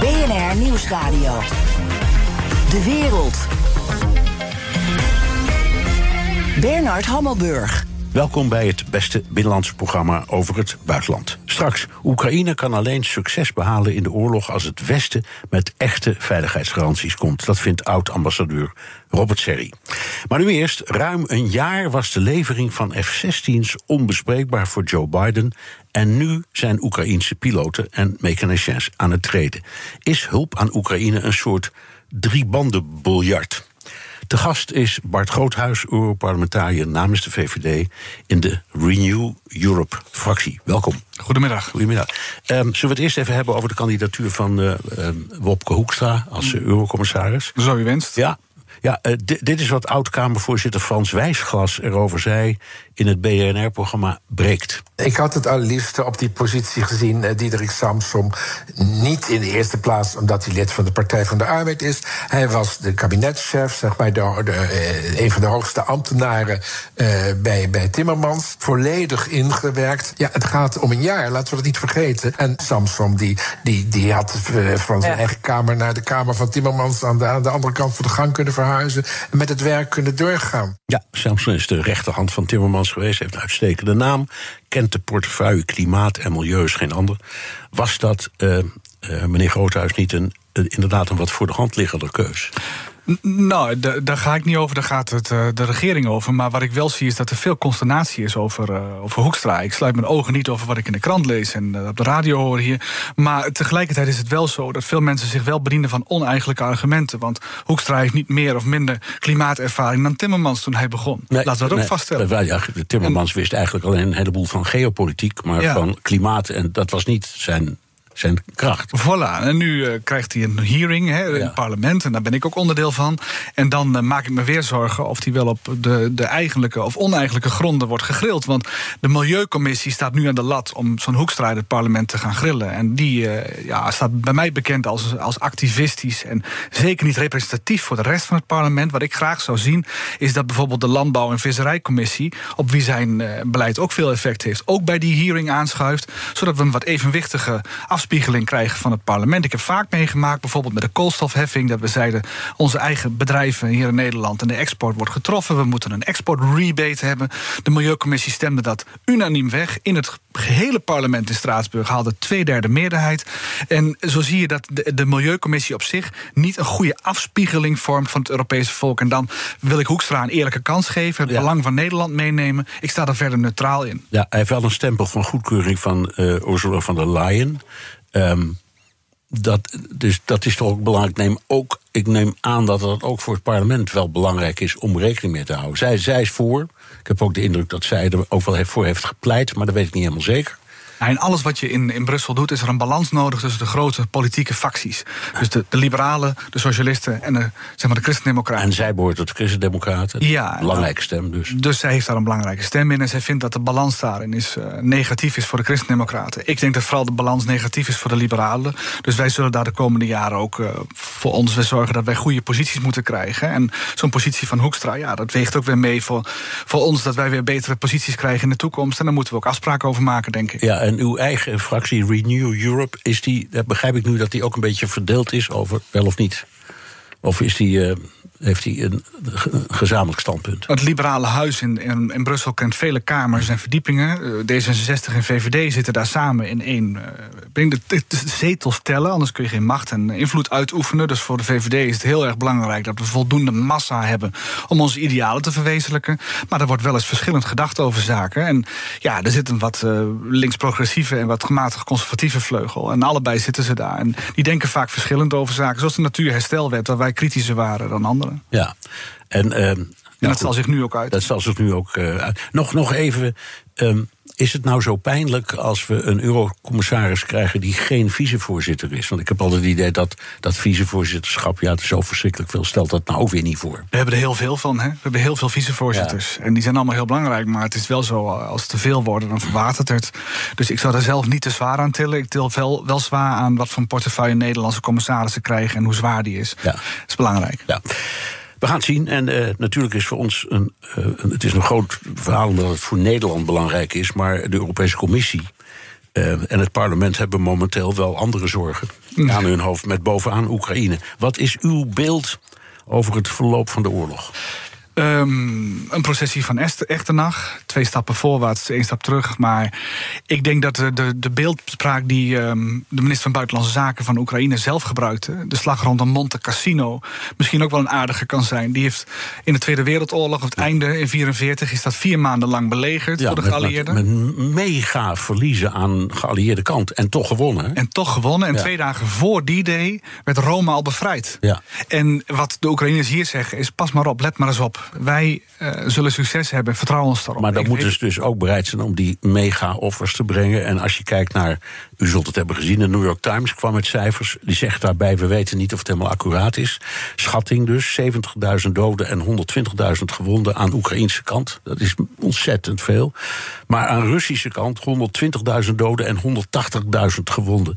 BNR Nieuwsradio. De wereld. Bernard Hammelburg. Welkom bij het beste binnenlandse programma over het buitenland. Straks, Oekraïne kan alleen succes behalen in de oorlog als het Westen met echte veiligheidsgaranties komt. Dat vindt oud-ambassadeur Robert Serry. Maar nu eerst, ruim een jaar was de levering van F-16's onbespreekbaar voor Joe Biden. En nu zijn Oekraïense piloten en mechaniciens aan het treden. Is hulp aan Oekraïne een soort driebanden-biljart? De gast is Bart Groothuis, Europarlementariër namens de VVD in de Renew Europe-fractie. Welkom. Goedemiddag. Goedemiddag. Um, zullen we het eerst even hebben over de kandidatuur van uh, Wopke Hoekstra als uh, eurocommissaris? Zo u wenst. Ja, ja, uh, dit is wat oud-Kamervoorzitter Frans Wijsglas erover zei in het BNR-programma Breekt. Ik had het allerliefste op die positie gezien, uh, Diederik Samsom. Niet in de eerste plaats omdat hij lid van de Partij van de Arbeid is. Hij was de kabinetschef, zeg maar, de, de, uh, een van de hoogste ambtenaren bij, bij Timmermans. Volledig ingewerkt. Ja, het gaat om een jaar, laten we dat niet vergeten. En Samsom, die, die, die had van zijn ja. eigen kamer naar de kamer van Timmermans aan de, aan de andere kant van de gang kunnen verhuizen. En met het werk kunnen doorgaan. Ja, Samson is de rechterhand van Timmermans geweest, heeft een uitstekende naam, kent de portefeuille klimaat en milieu is geen ander. Was dat, uh, uh, meneer Groothuis, niet een, uh, inderdaad een wat voor de hand liggende keus? Nou, daar ga ik niet over, daar gaat het, de regering over. Maar wat ik wel zie is dat er veel consternatie is over, uh, over Hoekstra. Ik sluit mijn ogen niet over wat ik in de krant lees en uh, op de radio hoor hier. Maar tegelijkertijd is het wel zo dat veel mensen zich wel bedienen van oneigenlijke argumenten. Want Hoekstra heeft niet meer of minder klimaatervaring dan Timmermans toen hij begon. Nee, Laten we dat nee, ook vaststellen. Ja, Timmermans en, wist eigenlijk alleen een heleboel van geopolitiek, maar ja. van klimaat. En dat was niet zijn zijn kracht. Voilà, en nu uh, krijgt hij een hearing hè, in ja. het parlement, en daar ben ik ook onderdeel van. En dan uh, maak ik me weer zorgen of hij wel op de, de eigenlijke of oneigenlijke gronden wordt gegrild. Want de Milieucommissie staat nu aan de lat om zo'n hoekstrijd het parlement te gaan grillen. En die uh, ja, staat bij mij bekend als, als activistisch en zeker niet representatief voor de rest van het parlement. Wat ik graag zou zien, is dat bijvoorbeeld de Landbouw- en Visserijcommissie, op wie zijn beleid ook veel effect heeft, ook bij die hearing aanschuift, zodat we een wat evenwichtige afspraak afspiegeling krijgen van het parlement. Ik heb vaak meegemaakt, bijvoorbeeld met de koolstofheffing, dat we zeiden: onze eigen bedrijven hier in Nederland en de export wordt getroffen. We moeten een export rebate hebben. De Milieucommissie stemde dat unaniem weg. In het gehele parlement in Straatsburg haalde twee derde meerderheid. En zo zie je dat de, de Milieucommissie op zich niet een goede afspiegeling vormt van het Europese volk. En dan wil ik Hoekstra een eerlijke kans geven, het ja. belang van Nederland meenemen. Ik sta daar verder neutraal in. Ja, hij heeft wel een stempel van goedkeuring van uh, Ursula von der Leyen. Um, dat, dus dat is toch ook belangrijk. Ik neem, ook, ik neem aan dat het ook voor het parlement wel belangrijk is om rekening mee te houden. Zij, zij is voor. Ik heb ook de indruk dat zij er ook wel voor heeft gepleit, maar dat weet ik niet helemaal zeker. Nou, in alles wat je in, in Brussel doet, is er een balans nodig tussen de grote politieke facties. Dus de, de liberalen, de socialisten en de, zeg maar de christendemocraten. En zij behoort tot de christendemocraten. Ja. Belangrijke stem dus. Dus zij heeft daar een belangrijke stem in. En zij vindt dat de balans daarin is, uh, negatief is voor de christendemocraten. Ik denk dat vooral de balans negatief is voor de liberalen. Dus wij zullen daar de komende jaren ook uh, voor ons weer zorgen dat wij goede posities moeten krijgen. En zo'n positie van Hoekstra, ja, dat weegt ook weer mee voor, voor ons dat wij weer betere posities krijgen in de toekomst. En daar moeten we ook afspraken over maken, denk ik. Ja, en uw eigen fractie Renew Europe, is die, begrijp ik nu dat die ook een beetje verdeeld is over wel of niet? Of is die, uh, heeft hij een gezamenlijk standpunt? Het liberale huis in, in, in, Brussel kent vele kamers en verdiepingen. D66 en VVD zitten daar samen in één. Uh, de, zetels tellen, anders kun je geen macht en invloed uitoefenen. Dus voor de VVD is het heel erg belangrijk dat we voldoende massa hebben om onze idealen te verwezenlijken. Maar er wordt wel eens verschillend gedacht over zaken. En ja, er zit een wat uh, links-progressieve en wat gematigd conservatieve vleugel. En allebei zitten ze daar. En die denken vaak verschillend over zaken. Zoals de Natuurherstelwet, waar wij kritischer waren dan anderen. Ja, en, uh, en dat zal zich nu ook uit. Dat zal zich nu ook uh, uit. Nog, nog even. Um, is het nou zo pijnlijk als we een eurocommissaris krijgen die geen vicevoorzitter is? Want ik heb altijd het idee dat dat vicevoorzitterschap, ja, het is zo verschrikkelijk veel, stelt dat nou ook weer niet voor. We hebben er heel veel van, hè? We hebben heel veel vicevoorzitters. En die zijn allemaal heel belangrijk, maar het is wel zo, als het te veel worden, dan verwatert het. Dus ik zou daar zelf niet te zwaar aan tillen. Ik til wel, wel zwaar aan wat voor een portefeuille Nederlandse commissarissen krijgen en hoe zwaar die is. Ja. Dat is belangrijk. Ja. We gaan het zien. En uh, natuurlijk is voor ons een, uh, een, Het is een groot verhaal omdat het voor Nederland belangrijk is. Maar de Europese Commissie uh, en het parlement hebben momenteel wel andere zorgen aan hun hoofd. Met bovenaan Oekraïne. Wat is uw beeld over het verloop van de oorlog? Um, een processie van Echternach. Twee stappen voorwaarts, één stap terug. Maar ik denk dat de, de, de beeldspraak die um, de minister van Buitenlandse Zaken van Oekraïne zelf gebruikte, de slag rondom Monte Cassino, misschien ook wel een aardige kan zijn. Die heeft in de Tweede Wereldoorlog, op het einde in 1944, is dat vier maanden lang belegerd ja, door de geallieerden. Met, met, mega verliezen aan geallieerde kant. En toch gewonnen. En toch gewonnen. En ja. twee dagen voor die day werd Rome al bevrijd. Ja. En wat de Oekraïners hier zeggen is: pas maar op, let maar eens op wij uh, zullen succes hebben, vertrouw ons daarop. Maar dan ik moeten ze dus ook bereid zijn om die mega-offers te brengen. En als je kijkt naar, u zult het hebben gezien, de New York Times kwam met cijfers. Die zegt daarbij, we weten niet of het helemaal accuraat is. Schatting dus, 70.000 doden en 120.000 gewonden aan Oekraïnse kant. Dat is ontzettend veel. Maar aan Russische kant 120.000 doden en 180.000 gewonden.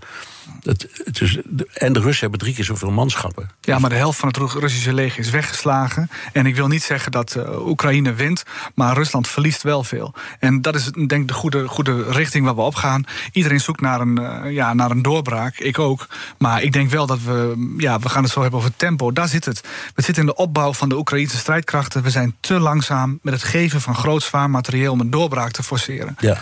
Het, het is, en de Russen hebben drie keer zoveel manschappen. Ja, maar de helft van het Russische leger is weggeslagen. En ik wil niet zeggen dat uh, Oekraïne wint, maar Rusland verliest wel veel. En dat is denk ik de goede, goede richting waar we op gaan. Iedereen zoekt naar een, uh, ja, naar een doorbraak. Ik ook. Maar ik denk wel dat we, ja, we gaan het zo hebben over tempo. Daar zit het. We zitten in de opbouw van de Oekraïnse strijdkrachten. We zijn te langzaam met het geven van groot zwaar materieel om een doorbraak te forceren. Ja.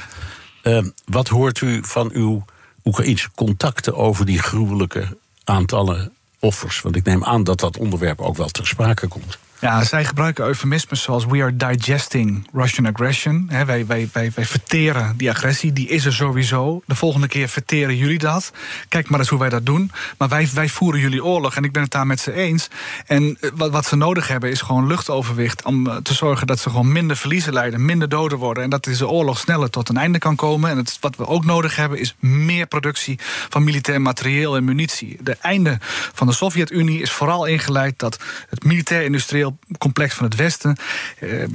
Uh, wat hoort u van uw Oekraïnse contacten over die gruwelijke aantallen offers? Want ik neem aan dat dat onderwerp ook wel ter sprake komt. Ja, zij gebruiken eufemismes zoals we are digesting Russian aggression. wij, wij, verteren die agressie, die is er sowieso. De volgende keer verteren jullie dat. Kijk maar eens hoe wij dat doen. Maar wij, wij voeren jullie oorlog en ik ben het daar met ze eens. En eh, wat, wat ze nodig hebben is gewoon luchtoverwicht... om eh, te zorgen dat ze gewoon minder verliezen leiden, minder doden worden... en dat deze oorlog sneller tot een einde kan komen. En het, wat we ook nodig hebben is meer productie van militair materieel en munitie. De einde van de Sovjet-Unie is vooral ingeleid dat het militair-industrieel complex van het Westen uh,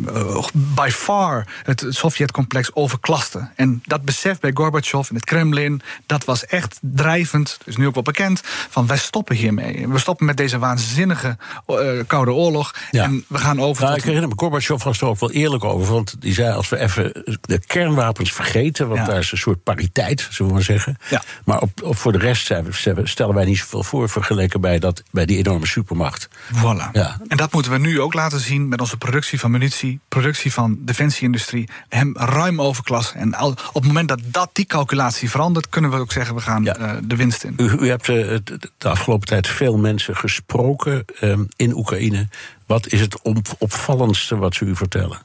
by far het Sovjet-complex overklaste. En dat besef bij Gorbachev in het Kremlin, dat was echt drijvend, is nu ook wel bekend, van wij stoppen hiermee. We stoppen met deze waanzinnige uh, Koude Oorlog en we gaan over nou, tot... Ik herinner me, Gorbachev was er ook wel eerlijk over, want die zei als we even de kernwapens vergeten, want ja. daar is een soort pariteit, zullen we maar zeggen. Ja. Maar op, op, voor de rest zijn we, stellen wij niet zoveel voor vergeleken bij, dat, bij die enorme supermacht. Voilà. Ja. En dat moeten we nu ook laten zien met onze productie van munitie, productie van defensieindustrie, hem ruim overklassen. En al, op het moment dat, dat die calculatie verandert, kunnen we ook zeggen we gaan ja. uh, de winst in. U, u hebt uh, de afgelopen tijd veel mensen gesproken uh, in Oekraïne. Wat is het opvallendste wat ze u vertellen?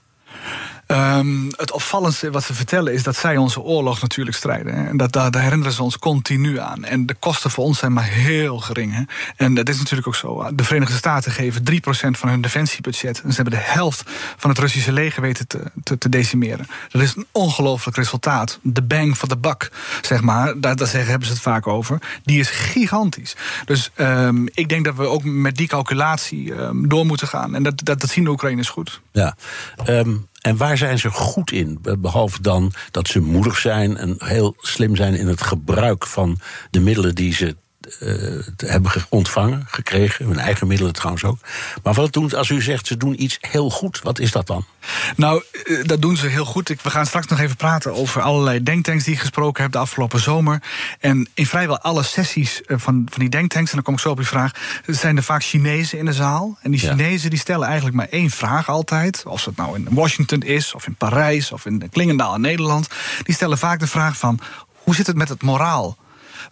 Um, het opvallendste wat ze vertellen is dat zij onze oorlog natuurlijk strijden. En dat, daar, herinneren ze ons continu aan. En de kosten voor ons zijn maar heel gering. Hè. En dat is natuurlijk ook zo. De Verenigde Staten geven 3% van hun defensiebudget. En ze hebben de helft van het Russische leger weten te, te, te decimeren. Dat is een ongelooflijk resultaat. De bang for the buck, zeg maar. Daar, daar zeggen, hebben ze het vaak over. Die is gigantisch. Dus um, ik denk dat we ook met die calculatie um, door moeten gaan. En dat, dat, zien de Oekraïners goed. Ja. En waar zijn ze goed in? Behalve dan dat ze moedig zijn en heel slim zijn in het gebruik van de middelen die ze uh, hebben ontvangen, gekregen. Hun eigen middelen trouwens ook. Maar wat doen als u zegt ze doen iets heel goed, wat is dat dan? Nou, dat doen ze heel goed. We gaan straks nog even praten over allerlei denktanks die ik gesproken heb de afgelopen zomer. En in vrijwel alle sessies van, van die denktanks, en dan kom ik zo op uw vraag, zijn er vaak Chinezen in de zaal. En die Chinezen ja. die stellen eigenlijk maar één vraag altijd. Of het nou in Washington is, of in Parijs, of in Klingendaal in Nederland. Die stellen vaak de vraag van, hoe zit het met het moraal?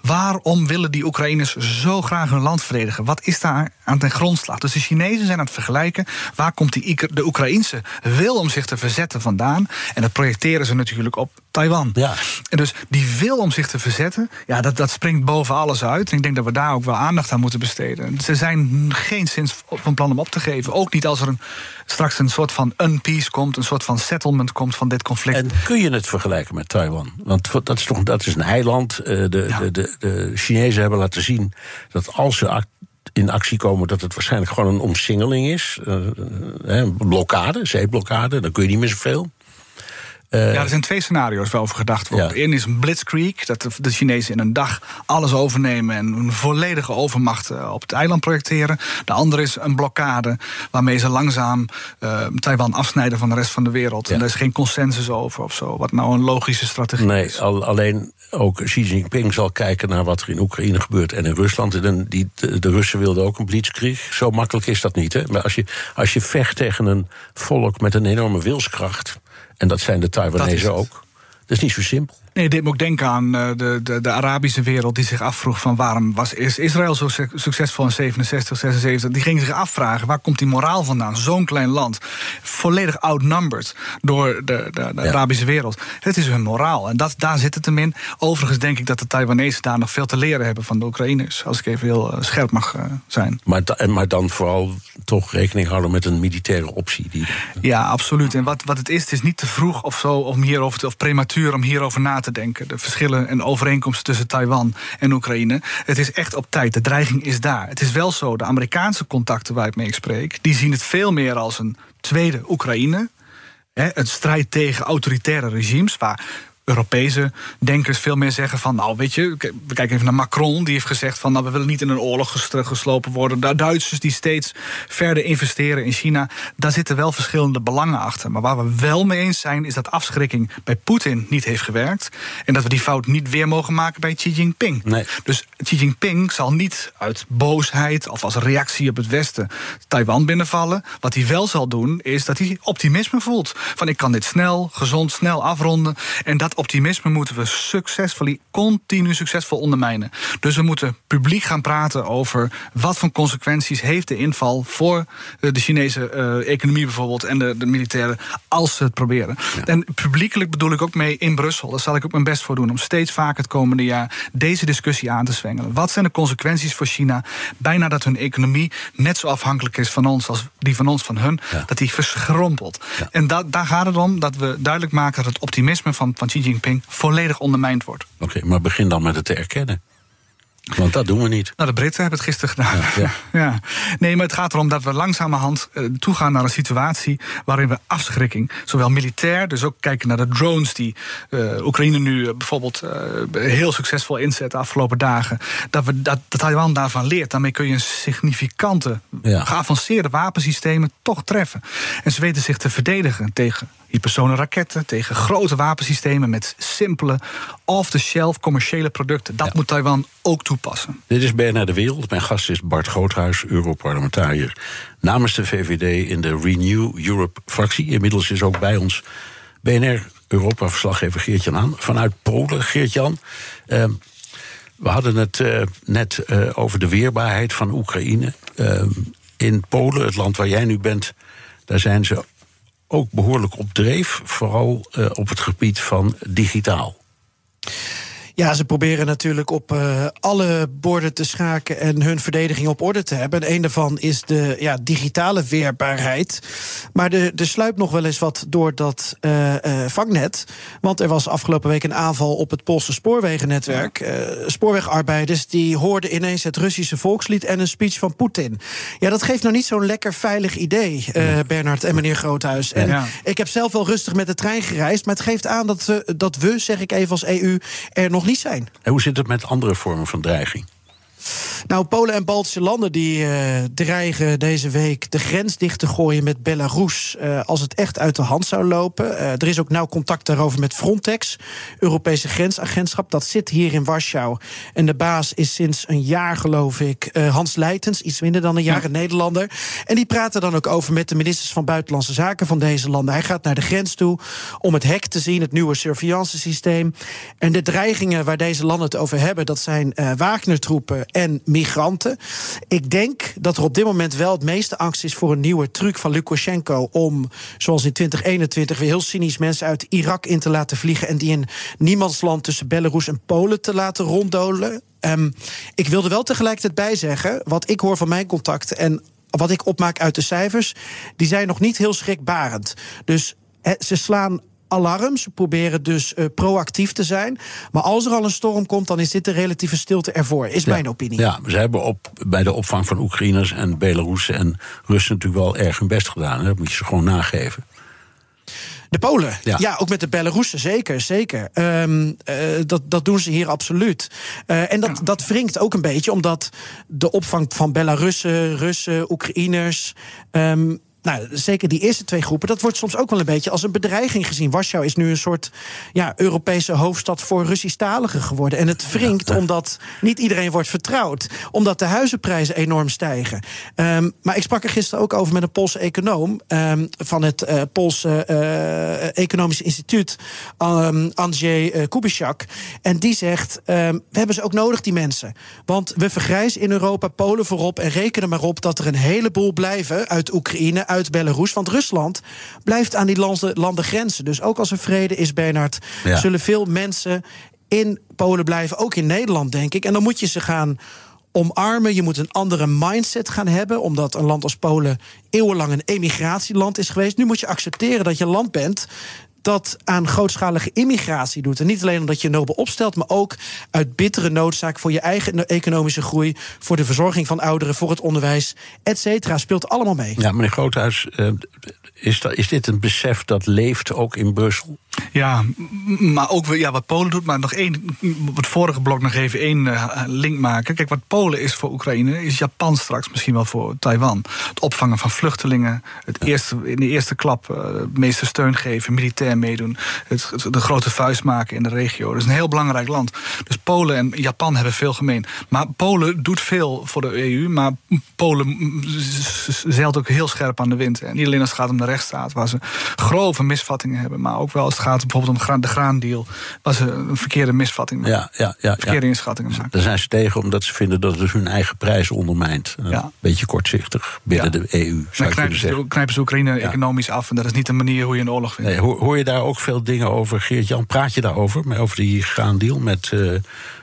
Waarom willen die Oekraïners zo graag hun land verdedigen? Wat is daar aan ten grondslag? Dus de Chinezen zijn aan het vergelijken. Waar komt die, de Oekraïnse wil om zich te verzetten vandaan? En dat projecteren ze natuurlijk op Taiwan. Ja. En dus die wil om zich te verzetten, ja, dat, dat springt boven alles uit. En ik denk dat we daar ook wel aandacht aan moeten besteden. Ze zijn geen zin van plan om op te geven. Ook niet als er een, straks een soort van unpeace komt, een soort van settlement komt van dit conflict. En kun je het vergelijken met Taiwan? Want dat is toch dat is een eiland. Eh, de, de, de Chinezen hebben laten zien dat als ze in actie komen dat het waarschijnlijk gewoon een omsingeling is. Uh, een blokkade, zeeblokkade, dan kun je niet meer zoveel. Uh, ja, er zijn twee scenario's waarover gedacht wordt. Ja. Eén is een blitzkrieg, dat de Chinezen in een dag alles overnemen en een volledige overmacht eh, op het eiland projecteren. De andere is een blokkade, waarmee ze langzaam uh, Taiwan afsnijden van de rest van de wereld. En er is geen consensus over of zo, wat nou een logische strategie nee, is. Al, alleen ook Xi Jinping zal kijken naar wat er in Oekraïne gebeurt en in Rusland. En die, de, de Russen wilden ook een blitzkrieg. Zo makkelijk is dat niet. Hè? Maar als je, als je vecht tegen een volk met een enorme wilskracht en dat zijn de Taiwanese ook. Dat is niet zo simpel. Nee, dit moet ook denken aan eh, de, de, de, Arabische wereld die zich afvroeg van waarom was Israël zo succesvol in 67, 76. Die ging zich afvragen waar komt die moraal vandaan? Zo'n klein land, volledig outnumbered door de, de, de Arabische wereld. Het is hun moraal en dat, daar zit het hem in. Overigens denk ik dat de Taiwanese daar nog veel te leren hebben van de Oekraïners. Als ik even heel uh, scherp mag uh, zijn. Maar, maar dan vooral toch rekening houden met een militaire optie. Die... Ja, absoluut. En wat, wat het is, het is niet te vroeg of zo om hierover te, of prematuur om hierover na te denken. De verschillen en overeenkomsten tussen Taiwan en Oekraïne. Het is echt op tijd. De dreiging is daar. Het is wel zo, de Amerikaanse contacten waar ik mee spreek, die zien het veel meer als een tweede Oekraïne. een strijd tegen autoritaire regimes, waar Europese denkers veel meer zeggen van... nou, weet je, we kijken even naar Macron, die heeft gezegd van... nou, we willen niet in een oorlog geslopen worden. De Duitsers die steeds verder investeren in China... daar zitten wel verschillende belangen achter. Maar waar we wel mee eens zijn, is dat afschrikking bij Poetin niet heeft gewerkt... en dat we die fout niet weer mogen maken bij Xi Jinping. Nee. Dus Xi Jinping zal niet uit boosheid of als reactie op het Westen... Taiwan binnenvallen. Wat hij wel zal doen, is dat hij optimisme voelt. Van ik kan dit snel, gezond, snel afronden... en dat optimisme moeten we succesvol, continu succesvol ondermijnen. Dus we moeten publiek gaan praten over wat voor consequenties heeft de inval voor eh, de Chinese uh, economie bijvoorbeeld en de, de militairen als ze het proberen. En publiekelijk bedoel ik ook mee in Brussel. Daar zal ik ook mijn best voor doen om steeds vaker het komende jaar deze discussie aan te zwengelen. Wat zijn de consequenties voor China? Bijna dat hun economie net zo afhankelijk is van ons als die van ons van hun, dat die verschrompelt. En da daar gaat het om dat we duidelijk maken dat het optimisme van, van Xi Jinping volledig ondermijnd wordt. Oké, maar begin dan met het te erkennen. Want dat doen we niet. Nou, de Britten hebben het gisteren gedaan. Ja, ja. Nee, maar het gaat erom dat we langzamerhand uh, toegaan naar een situatie waarin we afschrikking, zowel militair, dus ook kijken naar de drones die uh, Oekraïne nu uh, bijvoorbeeld heel succesvol inzet de afgelopen dagen, dat, we, dat, dat Taiwan daarvan leert. Daarmee kun je een significante, geavanceerde wapensystemen toch treffen. En ze weten zich te verdedigen tegen hypersonenraketten, tegen grote wapensystemen met simpele, off-the-shelf commerciële producten. Dat moet Taiwan ook toepassen. Dit is BNR De Wereld. Mijn gast is Bart Groothuis, Europarlementariër namens de VVD in de Renew Europe-fractie. Inmiddels is ook bij ons BNR Europa-verslaggever Geert-Jan aan vanuit Polen. Geert-Jan, uh, we hadden het uh, net uh, over de weerbaarheid van Oekraïne. Ehm, in Polen, het land waar jij nu bent, daar zijn ze ook behoorlijk op dreef, vooral uh, op het gebied van digitaal. Ja, ze proberen natuurlijk op uh, alle borden te schaken en hun verdediging op orde te hebben. En een daarvan is de ja, digitale weerbaarheid. Maar er, er sluipt nog wel eens wat door dat uh, vangnet. Want er was afgelopen week een aanval op het Poolse spoorwegennetwerk. spoorwegarbeiders die hoorden ineens het Russische volkslied en een speech van Poetin. Ja, dat geeft nou niet zo'n lekker veilig idee, Bernard en meneer Groothuis. En ja. ik heb zelf wel rustig met de trein gereisd, maar het geeft aan dat we, dat we zeg ik even als EU, er nog zijn. En hoe zit het met andere vormen van dreiging? Nou, Polen en Baltische landen die uh, dreigen deze week de grens dicht te gooien met Belarus uh, als het echt uit de hand zou lopen. Uh, er is ook nauw contact daarover met Frontex, Europese grensagentschap. Dat zit hier in Warschau. En de baas is sinds een jaar, geloof ik, Hans Leitens, iets minder dan een jaar, een Nederlander. En die praten dan ook over met de ministers van Buitenlandse Zaken van deze landen. Hij gaat naar de grens toe om het hek te zien, het nieuwe surveillance systeem. En de dreigingen waar deze landen het over hebben, dat zijn Wagner-troepen en migranten. Ik denk dat er op dit moment wel het meeste angst is voor een nieuwe truc van Lukashenko om, zoals in 2021, weer heel cynisch mensen uit Irak in te laten vliegen en die in niemandsland tussen Belarus en Polen te laten ronddolen. Um, ik wilde wel tegelijkertijd bijzeggen, wat ik hoor van mijn contacten en wat ik opmaak uit de cijfers, die zijn nog niet heel schrikbarend. Dus ze slaan alarm. Ze proberen dus uh, proactief te zijn. Maar als er al een storm komt, dan is dit de relatieve stilte ervoor, is ja, mijn opinie. Ja, ze hebben op, bij de opvang van Oekraïners en Belarussen en Russen natuurlijk wel erg hun best gedaan. Hè? Dat moet je ze gewoon nageven. De Polen, ja. ja. ook met de Belarussen, zeker. zeker. Um, uh, dat, dat doen ze hier absoluut. Uh, en dat, dat wringt ook een beetje, omdat de opvang van Belarussen, Russen, Oekraïners. Um, nou, zeker die eerste twee groepen, dat wordt soms ook wel een beetje als een bedreiging gezien. Warschau is nu een soort ja, Europese hoofdstad voor Russisch-taligen geworden. En het wringt omdat niet iedereen wordt vertrouwd, omdat de huizenprijzen enorm stijgen. Um, maar ik sprak er gisteren ook over met een Poolse econoom um, van het uh, Poolse uh, Economisch Instituut, um, Andrzej uh, Kubiszak. En die zegt: we hebben ze ook nodig, die mensen. Want we vergrijzen in Europa, Polen voorop, en rekenen maar op dat er een heleboel blijven uit Oekraïne uit Belarus. Want Rusland blijft aan die landen, landen grenzen. Dus ook als er vrede is, Bernard, ja. zullen veel mensen in Polen blijven. Ook in Nederland, denk ik. En dan moet je ze gaan omarmen. Je moet een andere mindset gaan hebben, omdat een land als Polen eeuwenlang een emigratieland is geweest. Nu moet je accepteren dat je een land bent dat aan grootschalige immigratie doet. En niet alleen omdat je nobel opstelt, maar ook uit bittere noodzaak voor je eigen economische groei, voor de verzorging van ouderen, voor het onderwijs, et cetera. Speelt allemaal mee. Ja, meneer Groothuis, uh, is, is dit een besef dat leeft ook in Brussel? Ja, maar ook ja, wat Polen doet. Maar nog één, op het vorige blok nog even één uh, link maken. Kijk, wat Polen is voor Oekraïne, is Japan straks misschien wel voor Taiwan. Het opvangen van vluchtelingen, het eerste, in de eerste klap uh, de meeste steun geven, militair meedoen, het, de grote vuist maken in de regio. Dat is een heel belangrijk land. Dus Polen en Japan hebben veel gemeen. Maar Polen doet veel voor de EU, maar Polen zeilt ook heel scherp aan de wind. En niet alleen als het gaat om de rechtsstaat, waar ze grove misvattingen hebben, maar ook wel als het gaat bijvoorbeeld om de graandeal, ze een verkeerde misvatting maken. Ja, ja, ja, verkeerde ja. inschattingen maken. Daar zijn ze tegen omdat ze vinden dat het hun eigen prijs ondermijnt. Ja. Een beetje kortzichtig binnen ja. de EU. Zou knijpen, ze, knijpen ze Oekraïne economisch af en dat is niet de manier hoe je een oorlog vindt. Nee, hoor, hoor, je daar ook veel dingen over, Geert-Jan? Praat je daarover, over die graandeal met uh,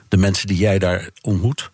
de mensen die jij daar ontmoet?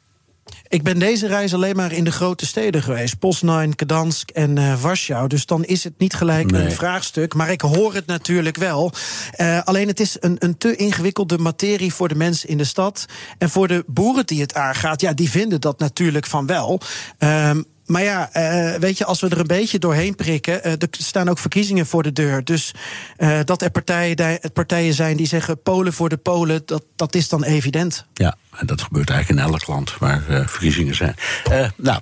Ik ben deze reis alleen maar in de grote steden geweest. Poznan, Gdansk en uh, Warschau. Dus dan is het niet gelijk nee. een vraagstuk. Maar ik hoor het natuurlijk wel. Uh, alleen het is een, een te ingewikkelde materie voor de mensen in de stad. En voor de boeren die het aangaat, ja, die vinden dat natuurlijk van wel. Um, maar ja, uh, weet je, als we er een beetje doorheen prikken. Uh, er staan ook verkiezingen voor de deur. Dus uh, dat er partijen, partijen zijn die zeggen Polen voor de Polen, dat, dat is dan evident. Ja, en dat gebeurt eigenlijk in elk land waar verkiezingen zijn. nou.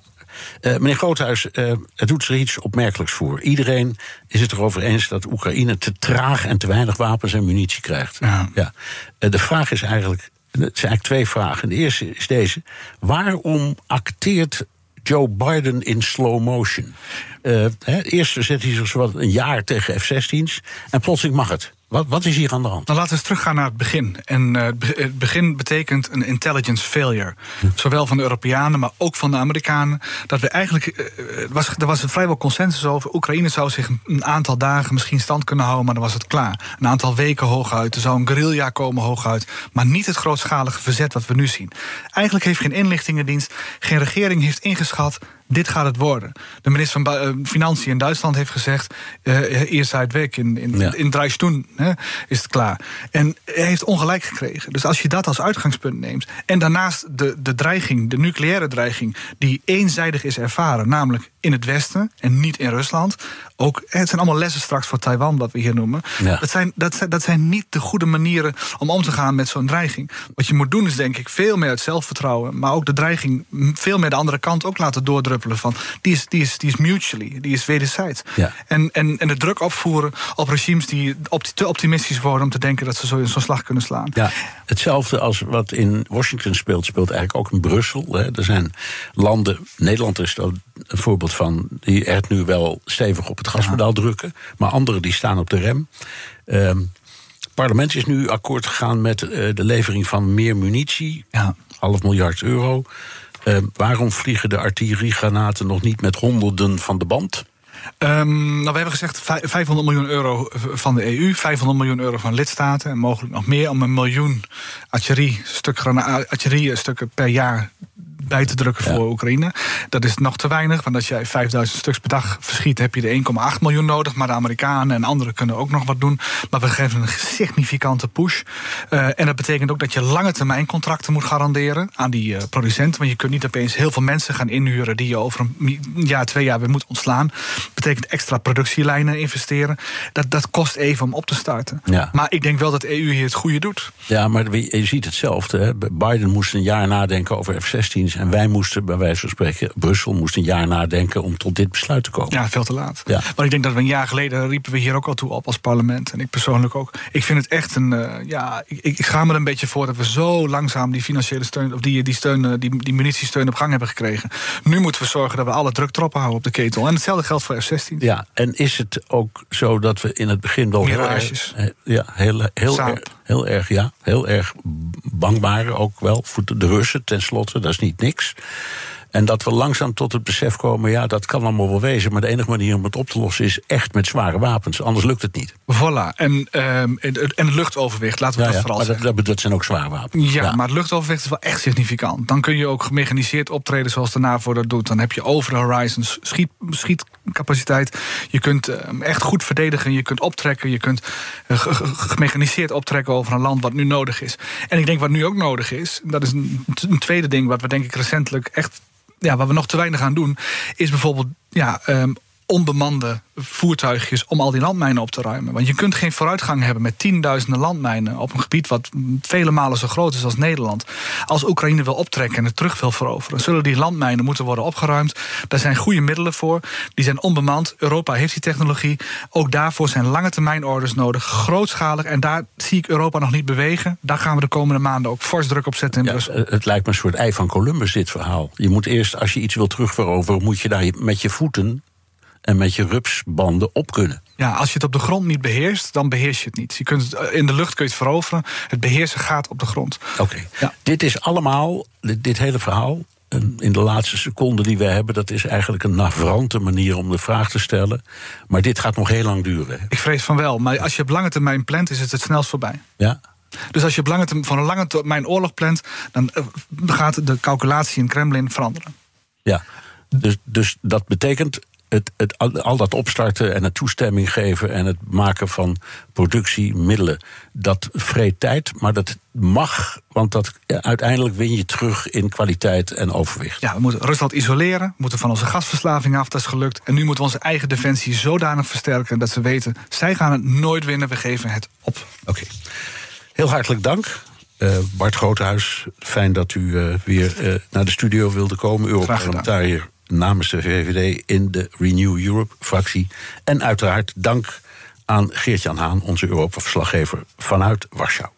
Uh, meneer Groothuis, uh, het doet er iets opmerkelijks voor. Iedereen is het erover eens dat Oekraïne te traag en te weinig wapens en munitie krijgt. Ja. Ja. Uh, de vraag is eigenlijk. Het zijn eigenlijk twee vragen. De eerste is deze: waarom acteert Joe Biden in slow motion. He, eerst zet hij zich zowat een jaar tegen F-16's en plotseling mag het. Wat, wat, is hier aan de hand? Dan laten we eens teruggaan naar het begin. En uh, het begin betekent een intelligence failure. Hm. Zowel van de Europeanen, maar ook van de Amerikanen. Dat we eigenlijk. Uh, was, er was vrijwel consensus over. Oekraïne zou zich een aantal dagen misschien stand kunnen houden, maar dan was het klaar. Een aantal weken hooguit. Er zou een guerrilla komen hooguit. Maar niet het grootschalige verzet wat we nu zien. Eigenlijk heeft geen inlichtingendienst, geen regering heeft ingeschat dit gaat het worden. De minister van uh, Financiën in Duitsland heeft gezegd... Uh, eerst uit weg in, in, ja. in Dreistoen is het klaar. En hij heeft ongelijk gekregen. Dus als je dat als uitgangspunt neemt... en daarnaast de, de dreiging, de nucleaire dreiging... die eenzijdig is ervaren, namelijk in het Westen en niet in Rusland. Ook, het zijn allemaal lessen straks voor Taiwan, wat we hier noemen. Dat, zijn, dat, zijn, dat zijn niet de goede manieren om om te gaan met zo'n dreiging. Wat je moet doen is denk ik veel meer het zelfvertrouwen... maar ook de dreiging veel meer de andere kant ook laten Van, die, is, die, is, die is mutually, die is wederzijds. Ja. En, en, en de druk opvoeren op regimes die te optimistisch worden... om te denken dat ze zo'n zo slag kunnen slaan. Ja, hetzelfde als wat in Washington speelt, speelt eigenlijk ook in Brussel. Hè. Er zijn landen, Nederland is een voorbeeld van... die er nu wel stevig op het gaspedaal drukken... maar anderen die staan op de rem. Um, parlement is nu akkoord gegaan met uh, de levering van meer munitie. Ja. Half miljard euro. Uh, waarom vliegen de artilleriegranaten nog niet met honderden van de band? Um, nou, we hebben gezegd 500 miljoen euro van de EU, 500 miljoen euro van lidstaten en mogelijk nog meer om een miljoen artillerie, stuk artillerie stukken per jaar bij te drukken voor Oekraïne. Dat is nog te weinig, want als jij 5000 stuks per dag verschiet, heb je de 1,8 miljoen nodig. Maar de Amerikanen en anderen kunnen ook nog wat doen. Maar we geven een significante push. Uh, en dat betekent ook dat je lange termijn contracten moet garanderen aan die uh, producenten. Want je kunt niet opeens heel veel mensen gaan inhuren die je over een jaar, twee jaar weer moet ontslaan. Dat betekent extra productielijnen investeren. Dat, dat kost even om op te starten. Ja. Maar ik denk wel dat de EU hier het goede doet. Ja, maar je ziet hetzelfde. Hè. Biden moest een jaar nadenken over F-16's en wij moesten, bij wijze van spreken, Brussel moest een jaar nadenken om tot dit besluit te komen. Ja, veel te laat. Ja. Maar ik denk dat we een jaar geleden riepen we hier ook al toe op als parlement. En ik persoonlijk ook. Ik vind het echt een. Uh, ja, ik, ik ga me er een beetje voor dat we zo langzaam die financiële steun, of die, die steun, eh, die, die munitiesteun op gang hebben gekregen. Nu moeten we zorgen dat we alle druk erop houden op de ketel. En hetzelfde geldt voor F-16. Ja, en is het ook zo dat we in het begin wel. Heel, ja, heel, heel, erg, heel erg, ja, heel erg bang waren ook wel. Voor de Russen tenslotte, dat is niet niks. En dat we langzaam tot het besef komen, ja, dat kan allemaal wel wezen. Maar de enige manier om het op te lossen is echt met zware wapens. Anders lukt het niet. Voilà. En, um, en het luchtoverwicht, laten we dat vooral maar zeggen. Dat, dat, zijn ook zware wapens. Ja, maar het luchtoverwicht is wel echt significant. Dan kun je ook gemechaniseerd optreden zoals de NAVO dat doet. Dan heb je over de horizons schiet, schietcapaciteit. Je kunt uh, echt goed verdedigen. Je kunt optrekken. Je kunt uh, gemechaniseerd optrekken over een land wat nu nodig is. En ik denk wat nu ook nodig is, dat is een, een tweede ding wat we denk ik recentelijk echt ja, waar we nog te weinig aan doen, is bijvoorbeeld ja, um, onbemande voertuigjes om al die landmijnen op te ruimen. Want je kunt geen vooruitgang hebben met tienduizenden landmijnen op een gebied wat vele malen zo groot is als Nederland. Als Oekraïne wil optrekken en het terug wil veroveren, zullen die landmijnen moeten worden opgeruimd. Daar zijn goede middelen voor. Die zijn onbemand. Europa heeft die technologie. Ook daarvoor zijn lange termijn orders nodig, grootschalig. En daar zie ik Europa nog niet bewegen. Daar gaan we de komende maanden ook fors druk op zetten in ja, Brussel. Het lijkt me een soort ei van Columbus, dit verhaal. Je moet eerst, als je iets wil terugveroveren, moet je daar met je voeten en met je rupsbanden op kunnen. Ja, als je het op de grond niet beheerst, dan beheers je het niet. Je kunt het, eh, in de lucht kun je het veroveren. Het beheersen gaat op de grond. Oké. Ja. Dit is allemaal, dit, hele verhaal, in de laatste seconde die we hebben, dat is eigenlijk een navrante manier om de vraag te stellen. Maar dit gaat nog heel lang duren. Ik vrees van wel. Maar als je op lange termijn plant, is het het snelst voorbij. Ja. Dus als je op lange termijn, van een lange termijn oorlog plant, dan eh, gaat de calculatie in Kremlin veranderen. Ja. Dus, dus dat betekent het, het, al dat opstarten en het toestemming geven en het maken van productiemiddelen, dat vreet tijd, maar dat mag, want dat, uiteindelijk win je terug in kwaliteit en overwicht. Ja, we moeten Rusland isoleren, we moeten van onze gasverslaving af, dat is gelukt. En nu moeten we onze eigen defensie zodanig versterken dat ze weten, zij gaan het nooit winnen, we geven het op. Oké. Heel hartelijk dank. Uh, Bart Groothuis, fijn dat u uh, weer uh, naar de studio wilde komen. Europarlementariër namens de VVD in de Renew Europe-fractie. En uiteraard dank aan Geert-Jan Haan, onze Europa-verslaggever vanuit Warschau.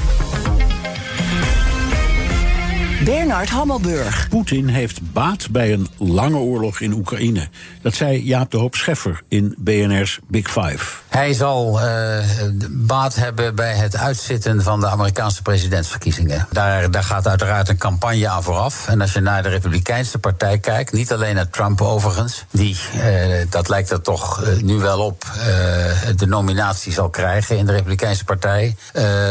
Bernard Hammelburg. Poetin heeft baat bij een lange oorlog in Oekraïne. Dat zei Jaap de Hoop Scheffer in BNR's Big Five. Hij zal uh, baat hebben bij het uitzitten van de Amerikaanse presidentsverkiezingen. Daar, daar gaat uiteraard een campagne aan vooraf. En als je naar de Republikeinse partij kijkt, niet alleen naar Trump overigens, die, uh, dat lijkt er toch uh, nu wel op, de nominatie zal krijgen in de Republikeinse partij.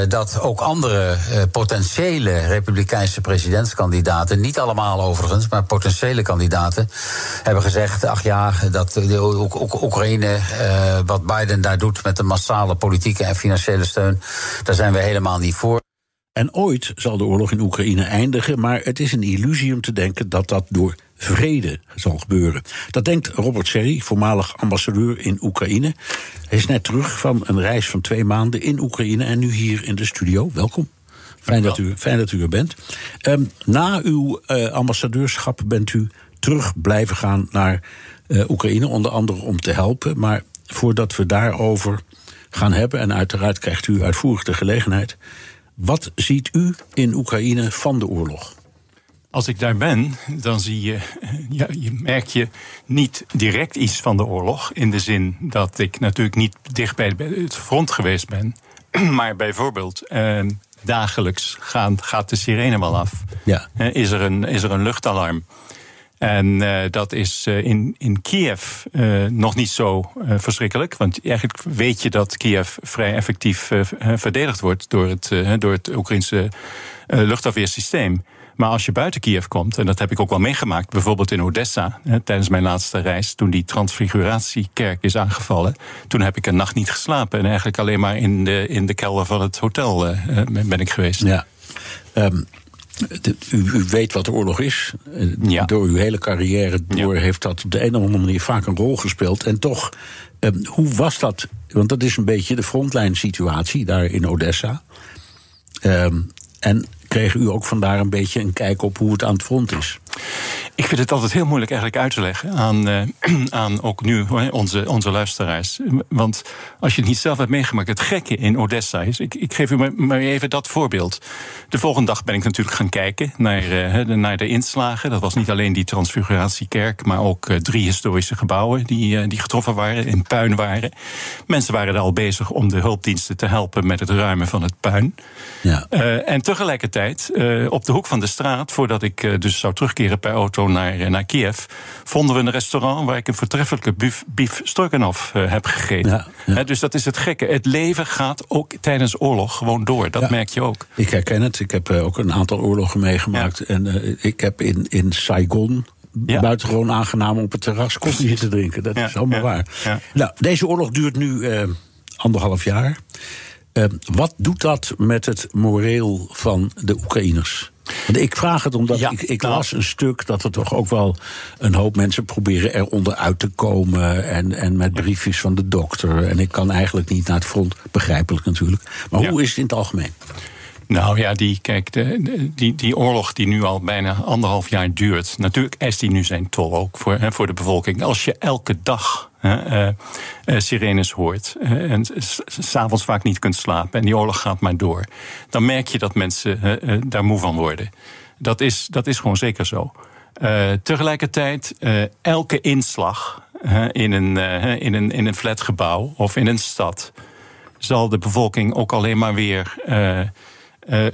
dat ook andere potentiële Republikeinse presidentskandidaten, niet allemaal overigens, maar potentiële kandidaten, hebben gezegd: ach ja, dat Oekraïne, wat Biden daar doet met de massale politieke en financiële steun, daar zijn we helemaal niet voor. En ooit zal de oorlog in Oekraïne eindigen, maar het is een illusie om te denken dat dat door vrede zal gebeuren. Dat denkt Robert Serry, voormalig ambassadeur in Oekraïne. Hij is net terug van een reis van twee maanden in Oekraïne en nu hier in de studio. Welkom. Fijn dat u, fijn dat u er bent. Um, na uw uh, ambassadeurschap bent u terug blijven gaan naar uh, Oekraïne, onder andere om te helpen. Maar voordat we daarover gaan hebben, en uiteraard krijgt u uitvoerig de gelegenheid. Wat ziet u in Oekraïne van de oorlog? Als ik daar ben, dan zie je, ja, je merk je niet direct iets van de oorlog. In de zin dat ik natuurlijk niet dicht bij het front geweest ben. Maar bijvoorbeeld, eh, dagelijks gaan, gaat de sirene wel af. Ja. Eh, is, er een, is er een luchtalarm? En uh, dat is uh, in, in Kiev uh, nog niet zo verschrikkelijk. Want eigenlijk weet je dat Kiev vrij effectief verdedigd wordt door het, door het Oekraïnse luchtafweersysteem. Maar als je buiten Kiev komt, en dat heb ik ook wel meegemaakt, bijvoorbeeld in Odessa, hè, tijdens mijn laatste reis, toen die transfiguratiekerk is aangevallen, toen heb ik een nacht niet geslapen en eigenlijk alleen maar in de, in de kelder van het hotel ben ik geweest. Ja. Um, u, u, weet wat de oorlog is. Ja. Door uw hele carrière door heeft dat op de een of andere manier vaak een rol gespeeld. En toch, eh, hoe was dat? Want dat is een beetje de frontline situatie daar in Odessa. Eh, en kreeg u ook vandaar een beetje een kijk op hoe het aan het front is? Ik vind het altijd heel moeilijk eigenlijk uit te leggen aan, uh, aan ook nu onze, onze luisteraars. Want als je het niet zelf hebt meegemaakt, het gekke in Odessa is. Ik, ik geef u maar, maar even dat voorbeeld. De volgende dag ben ik natuurlijk gaan kijken naar, uh, de, naar de inslagen. Dat was niet alleen die Transfiguratiekerk, maar ook uh, drie historische gebouwen die, die getroffen waren, in puin waren. Mensen waren er al bezig om de hulpdiensten te helpen met het ruimen van het puin. Ja. en tegelijkertijd, op de hoek van de straat, voordat ik dus zou terugkeren per auto naar, eh, naar Kiev, vonden we een restaurant waar ik een voortreffelijke bief, bief Sturkenhof uh, heb gegeten. Ja, dus dat is het gekke. Het leven gaat ook tijdens oorlog gewoon door. Dat merk je ook. Ik herken het. Ik heb uh, ook een aantal oorlogen meegemaakt. En uh, ik heb in, in Saigon ja. buitengewoon aangenaam op het terras koffie te drinken. Dat is allemaal waar. Nou, deze oorlog duurt nu anderhalf jaar. wat doet dat met het moreel van de Oekraïners? Ik vraag het omdat ik, ik nou. las een stuk dat er toch ook wel een hoop mensen proberen eronder uit te komen. En, en met briefjes van de dokter. En ik kan eigenlijk niet naar het front, begrijpelijk natuurlijk. Maar hoe is het in het algemeen? Nou ja, die, kijk, de, die, die oorlog die nu al bijna anderhalf jaar duurt. Natuurlijk eist die nu zijn tol ook voor, hè, voor de bevolking. Als je elke dag sirenes hoort en s'avonds vaak niet kunt slapen en die oorlog gaat maar door, dan merk je dat mensen daar moe van worden. Dat is, dat is gewoon zeker zo. tegelijkertijd, elke inslag in, een, in, een, in een flatgebouw of in een stad zal de bevolking ook alleen maar weer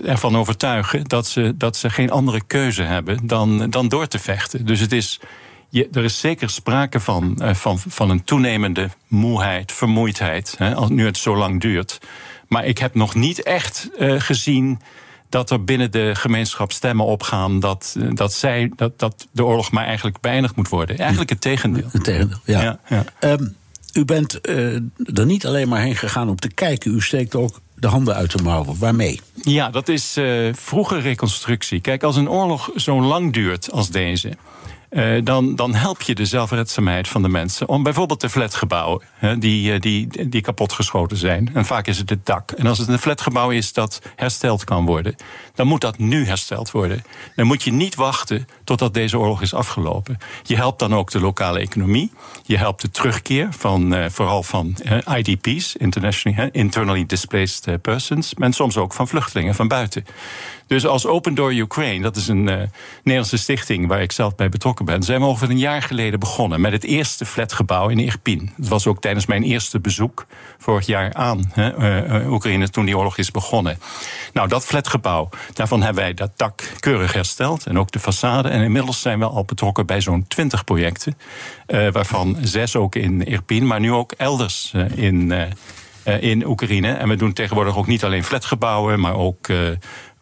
ervan overtuigen dat ze, dat ze geen andere keuze hebben dan, dan door te vechten. Dus het is, je, er is zeker sprake van, uh, van, van een toenemende moeheid, vermoeidheid, hè, als nu het zo lang duurt. Maar ik heb nog niet echt uh, gezien dat er binnen de gemeenschap stemmen opgaan dat, dat, zij, dat, dat de oorlog maar eigenlijk beëindigd moet worden. Eigenlijk het tegendeel. Het tegendeel, ja. ja, ja. Um, u bent uh, er niet alleen maar heen gegaan om te kijken, u steekt ook de handen uit de mouwen. Waarmee? Ja, dat is uh, vroege reconstructie. Kijk, als een oorlog zo lang duurt als deze. Uh, dan, dan help je de zelfredzaamheid van de mensen. Om bijvoorbeeld de flatgebouwen die, uh, die, die kapotgeschoten zijn. En vaak is het het dak. En als het een flatgebouw is dat hersteld kan worden, dan moet dat nu hersteld worden. Dan moet je niet wachten totdat deze oorlog is afgelopen. Je helpt dan ook de lokale economie. Je helpt de terugkeer van uh, vooral van IDP's, internally displaced persons, en soms ook van vluchtelingen van buiten. Dus als Open Door Ukraine, dat is een Nederlandse stichting waar ik zelf bij betrokken ben, zijn we ongeveer een jaar geleden begonnen met het eerste flatgebouw in Irpin. Dat was ook tijdens mijn eerste bezoek vorig jaar aan uh, Oekraïne toen die oorlog is begonnen. Nou, dat flatgebouw, daarvan hebben wij dat dak keurig hersteld en ook de façade. En inmiddels zijn we al betrokken bij zo'n twintig projecten, waarvan zes ook in Irpin, maar nu ook elders in. in Oekraïne. En we doen tegenwoordig ook niet alleen flatgebouwen, maar ook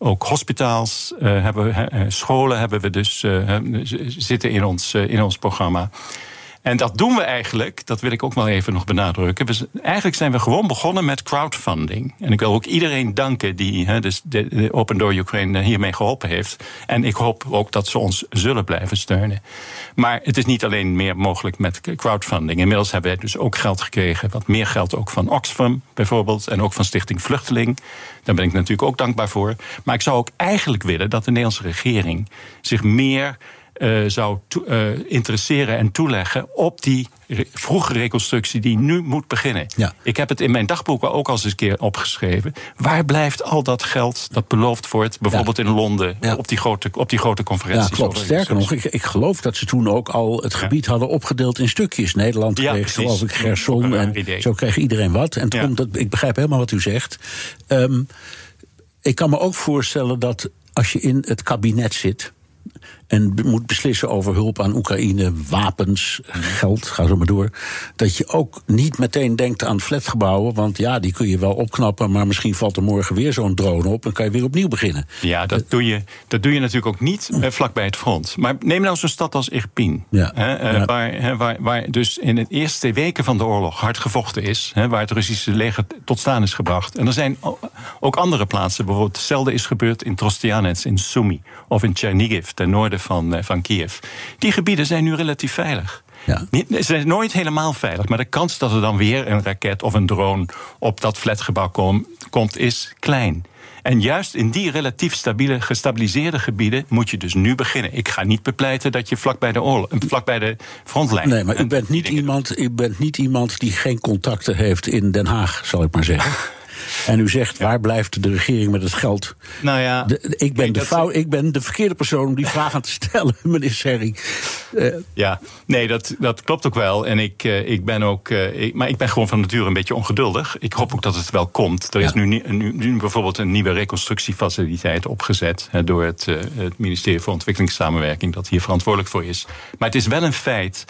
ook hospitaals uh, hebben, uh, scholen hebben we dus uh, zitten in ons, in ons programma. En dat doen we eigenlijk, dat wil ik ook wel even nog benadrukken. We, eigenlijk zijn we gewoon begonnen met crowdfunding. En ik wil ook iedereen danken die he, dus de, de, Open Door Ukraine hiermee geholpen heeft. En ik hoop ook dat ze ons zullen blijven steunen. Maar het is niet alleen meer mogelijk met crowdfunding. Inmiddels hebben wij dus ook geld gekregen, wat meer geld ook van Oxfam bijvoorbeeld. En ook van Stichting Vluchteling. Daar ben ik natuurlijk ook dankbaar voor. Maar ik zou ook eigenlijk willen dat de Nederlandse regering zich meer uh, zou uh, interesseren en toeleggen op die vroege reconstructie die nu moet beginnen. Ja. Ik heb het in mijn dagboeken ook al eens een keer opgeschreven. Waar blijft al dat geld dat beloofd wordt, bijvoorbeeld in Londen, op, die grote, op die grote conferenties? Ja, klopt. Sterker nog, ik, ik geloof dat ze toen ook al het gebied hadden opgedeeld in stukjes. Nederland kreeg, geloof ik, Gerson en idee. zo kreeg iedereen wat. En toen, dat, ik begrijp helemaal wat u zegt. Um, ik kan me ook voorstellen dat als je in het kabinet zit en moet beslissen over hulp aan Oekraïne, wapens, geld, ga zo maar door. Dat je ook niet meteen denkt aan flatgebouwen, want ja, die kun je wel opknappen, maar misschien valt er morgen weer zo'n drone op en kan je weer opnieuw beginnen. Ja, dat doe je, dat doe je natuurlijk ook niet eh, vlakbij het front. Maar neem nou zo'n stad als Irpin, ja. Hè, eh, ja. waar, hè, waar, waar dus in de eerste weken van de oorlog hard gevochten is, hè, waar het Russische leger tot staan is gebracht. En er zijn ook andere plaatsen, bijvoorbeeld hetzelfde is gebeurd in Trostianets, in Sumy of in Chernigiv, ten noorden van, eh, van Kiev. Die gebieden zijn nu relatief veilig. Ja. Ze zijn nooit helemaal veilig, maar de kans dat er dan weer een raket of een drone op dat flatgebouw kom, komt, is klein. En juist in die relatief stabiele, gestabiliseerde gebieden moet je dus nu beginnen. Ik ga niet bepleiten dat je vlak bij de, oorlog, vlak bij de frontlijn. Nee, maar u bent, niet iemand, u bent niet iemand die geen contacten heeft in Den Haag, zal ik maar zeggen. En u zegt, waar blijft de regering met het geld? Nou ja, ik, ben de fout, ik ben de verkeerde persoon om die vraag aan te stellen, meneer Serri. Uh. Ja, nee, dat, dat klopt ook wel. En ik, uh, ik ben ook, ik, maar ik ben gewoon van nature een beetje ongeduldig. Ik hoop ook dat het wel komt. Er is nu, nu, nu, bijvoorbeeld een nieuwe reconstructiefaciliteit opgezet door het, het ministerie voor Ontwikkelingssamenwerking, dat hier verantwoordelijk voor is. Maar het is wel een feit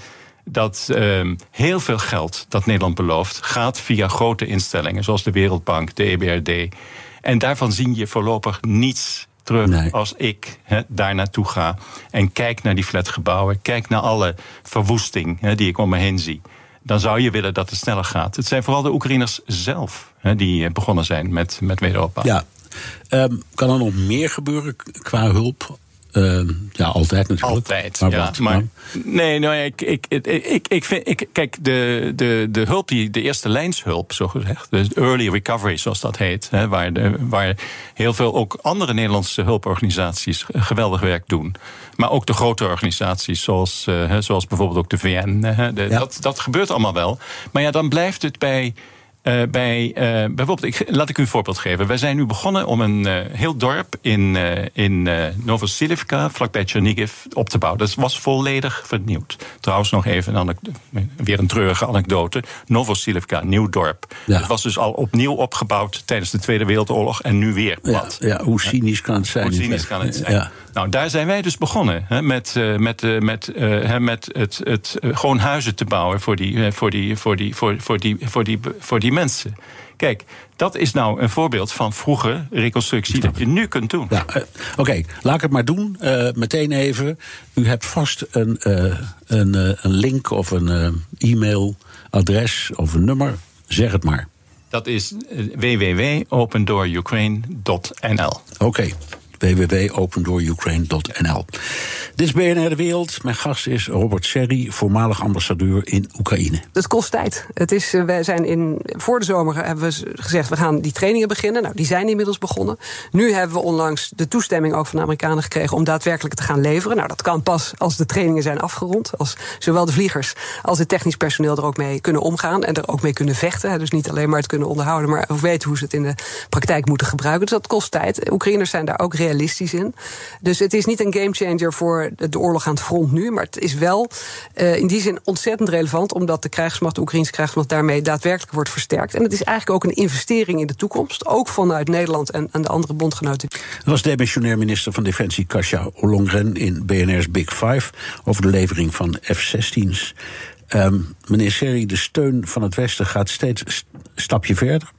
dat uh, heel veel geld dat Nederland belooft gaat via grote instellingen zoals de Wereldbank, de EBRD. En daarvan zien je voorlopig niets terug nee. als ik he, daar naartoe ga en kijk naar die flatgebouwen, kijk naar alle verwoesting he, die ik om me heen zie. Dan zou je willen dat het sneller gaat. Het zijn vooral de Oekraïners zelf he, die begonnen zijn met, met wederopbouw. Ja. Um, kan er nog meer gebeuren qua hulp Uh, ja, altijd natuurlijk. Altijd, maar ja. Wat, maar, nee, nou, ik, ik, ik, ik, ik vind, ik, kijk, de, de, de hulp, die, de eerste lijnshulp, zo gezegd, de early recovery, zoals dat heet, hè, waar, de, waar heel veel ook andere Nederlandse hulporganisaties geweldig werk doen. Maar ook de grote organisaties, zoals, uh, zoals bijvoorbeeld ook de VN. De, ja. dat, dat gebeurt allemaal wel. Maar ja, dan blijft het bij uh, bij, uh, bijvoorbeeld, ik, laat ik u een voorbeeld geven. Wij zijn nu begonnen om een uh, heel dorp in, in Novosilivka, vlakbij Chernigiv, op te bouwen. Dat was volledig vernieuwd. Trouwens, nog even een weer een treurige anekdote. Novosilivka, nieuw dorp. Ja. Het was dus al opnieuw opgebouwd tijdens de Tweede Wereldoorlog en nu weer plat. Ja, ja hoe cynisch kan het zijn? Hoe cynisch kan het zijn? Ja. Nou, daar zijn wij dus begonnen. Hè, met, uh, met, uh, met, uh, met het, het gewoon huizen te bouwen voor die, voor die, voor die, voor, voor die, voor die, voor die mensen. Kijk, dat is nou een voorbeeld van vroege reconstructie dat je nu kunt doen. Ja, Oké, okay, laat ik het maar doen. meteen even. U hebt vast een, een, een link of een e-mailadres of een nummer. Zeg het maar. Dat is www.opendoorukraine.nl. Oké. Okay www.opendoorukraine.nl. Dit is BNR De Wereld. Mijn gast is Robert Serri, voormalig ambassadeur in Oekraïne. Het kost tijd. Het is, eh, we zijn in, voor de zomer hebben we gezegd... we gaan die trainingen beginnen. Nou, die zijn inmiddels begonnen. Nu hebben we onlangs de toestemming ook van de Amerikanen gekregen... om daadwerkelijk te gaan leveren. Nou, dat kan pas als de trainingen zijn afgerond. Als zowel de vliegers als het technisch personeel er ook mee kunnen omgaan... en er ook mee kunnen vechten. Dus niet alleen maar het kunnen onderhouden... maar weten hoe ze het in de praktijk moeten gebruiken. Dus dat kost tijd. Oekraïners zijn daar ook realistisch in. Dus het is niet een gamechanger voor de oorlog aan het front nu. Maar het is wel uh, in die zin ontzettend relevant. Omdat de krijgsmacht, de Oekraïnse krijgsmacht, daarmee daadwerkelijk wordt versterkt. En het is eigenlijk ook een investering in de toekomst. Ook vanuit Nederland en, en de andere bondgenoten. Dat was demissionair minister van Defensie Kasia Ollongren in BNR's Big Five. Over de levering van F-16's. Um, meneer Serri, de steun van het Westen gaat steeds een stapje verder.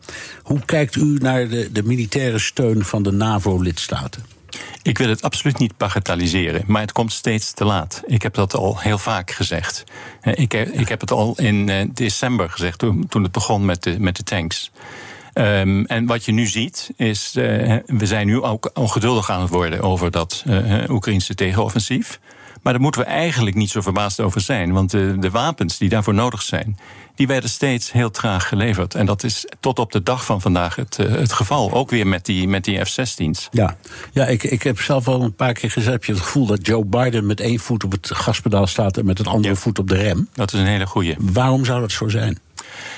Hoe kijkt u naar de, de militaire steun van de NAVO-lidstaten? Ik wil het absoluut niet bagatelliseren, maar het komt steeds te laat. Ik heb dat al heel vaak gezegd. Ik heb, ik heb het al in uh, december gezegd, toen, het begon met de, met de tanks. Um, en wat je nu ziet, is uh, we zijn nu ook ongeduldig aan het worden over dat uh, Oekraïnse tegenoffensief. Maar daar moeten we eigenlijk niet zo verbaasd over zijn. Want de, de wapens die daarvoor nodig zijn, die werden steeds heel traag geleverd. En dat is tot op de dag van vandaag het, uh, het geval. Ook weer met die, met die F-16's. Ja, ja ik, ik heb zelf al een paar keer gezegd... heb je het gevoel dat Joe Biden met één voet op het gaspedaal staat... en met een andere ja. voet op de rem. Dat is een hele goeie. Waarom zou dat zo zijn?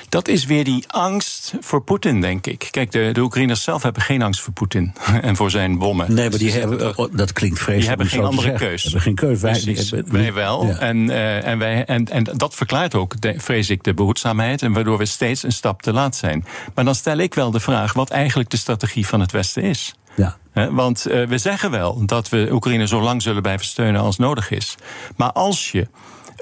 Dat is weer die angst voor Poetin, denk ik. Kijk, de, de Oekraïners zelf hebben geen angst voor Poetin en voor zijn bommen. Nee, maar die hebben, oh, dat klinkt vreselijk. Die hebben geen andere keus. hebben geen keus. Wij, hebben, wij wel. Ja. En, uh, en, wij, en, en dat verklaart ook, de, vrees ik, de behoedzaamheid. En waardoor we steeds een stap te laat zijn. Maar dan stel ik wel de vraag wat eigenlijk de strategie van het Westen is. Ja. Want we zeggen wel dat we Oekraïne zo lang zullen blijven steunen als nodig is. Maar als je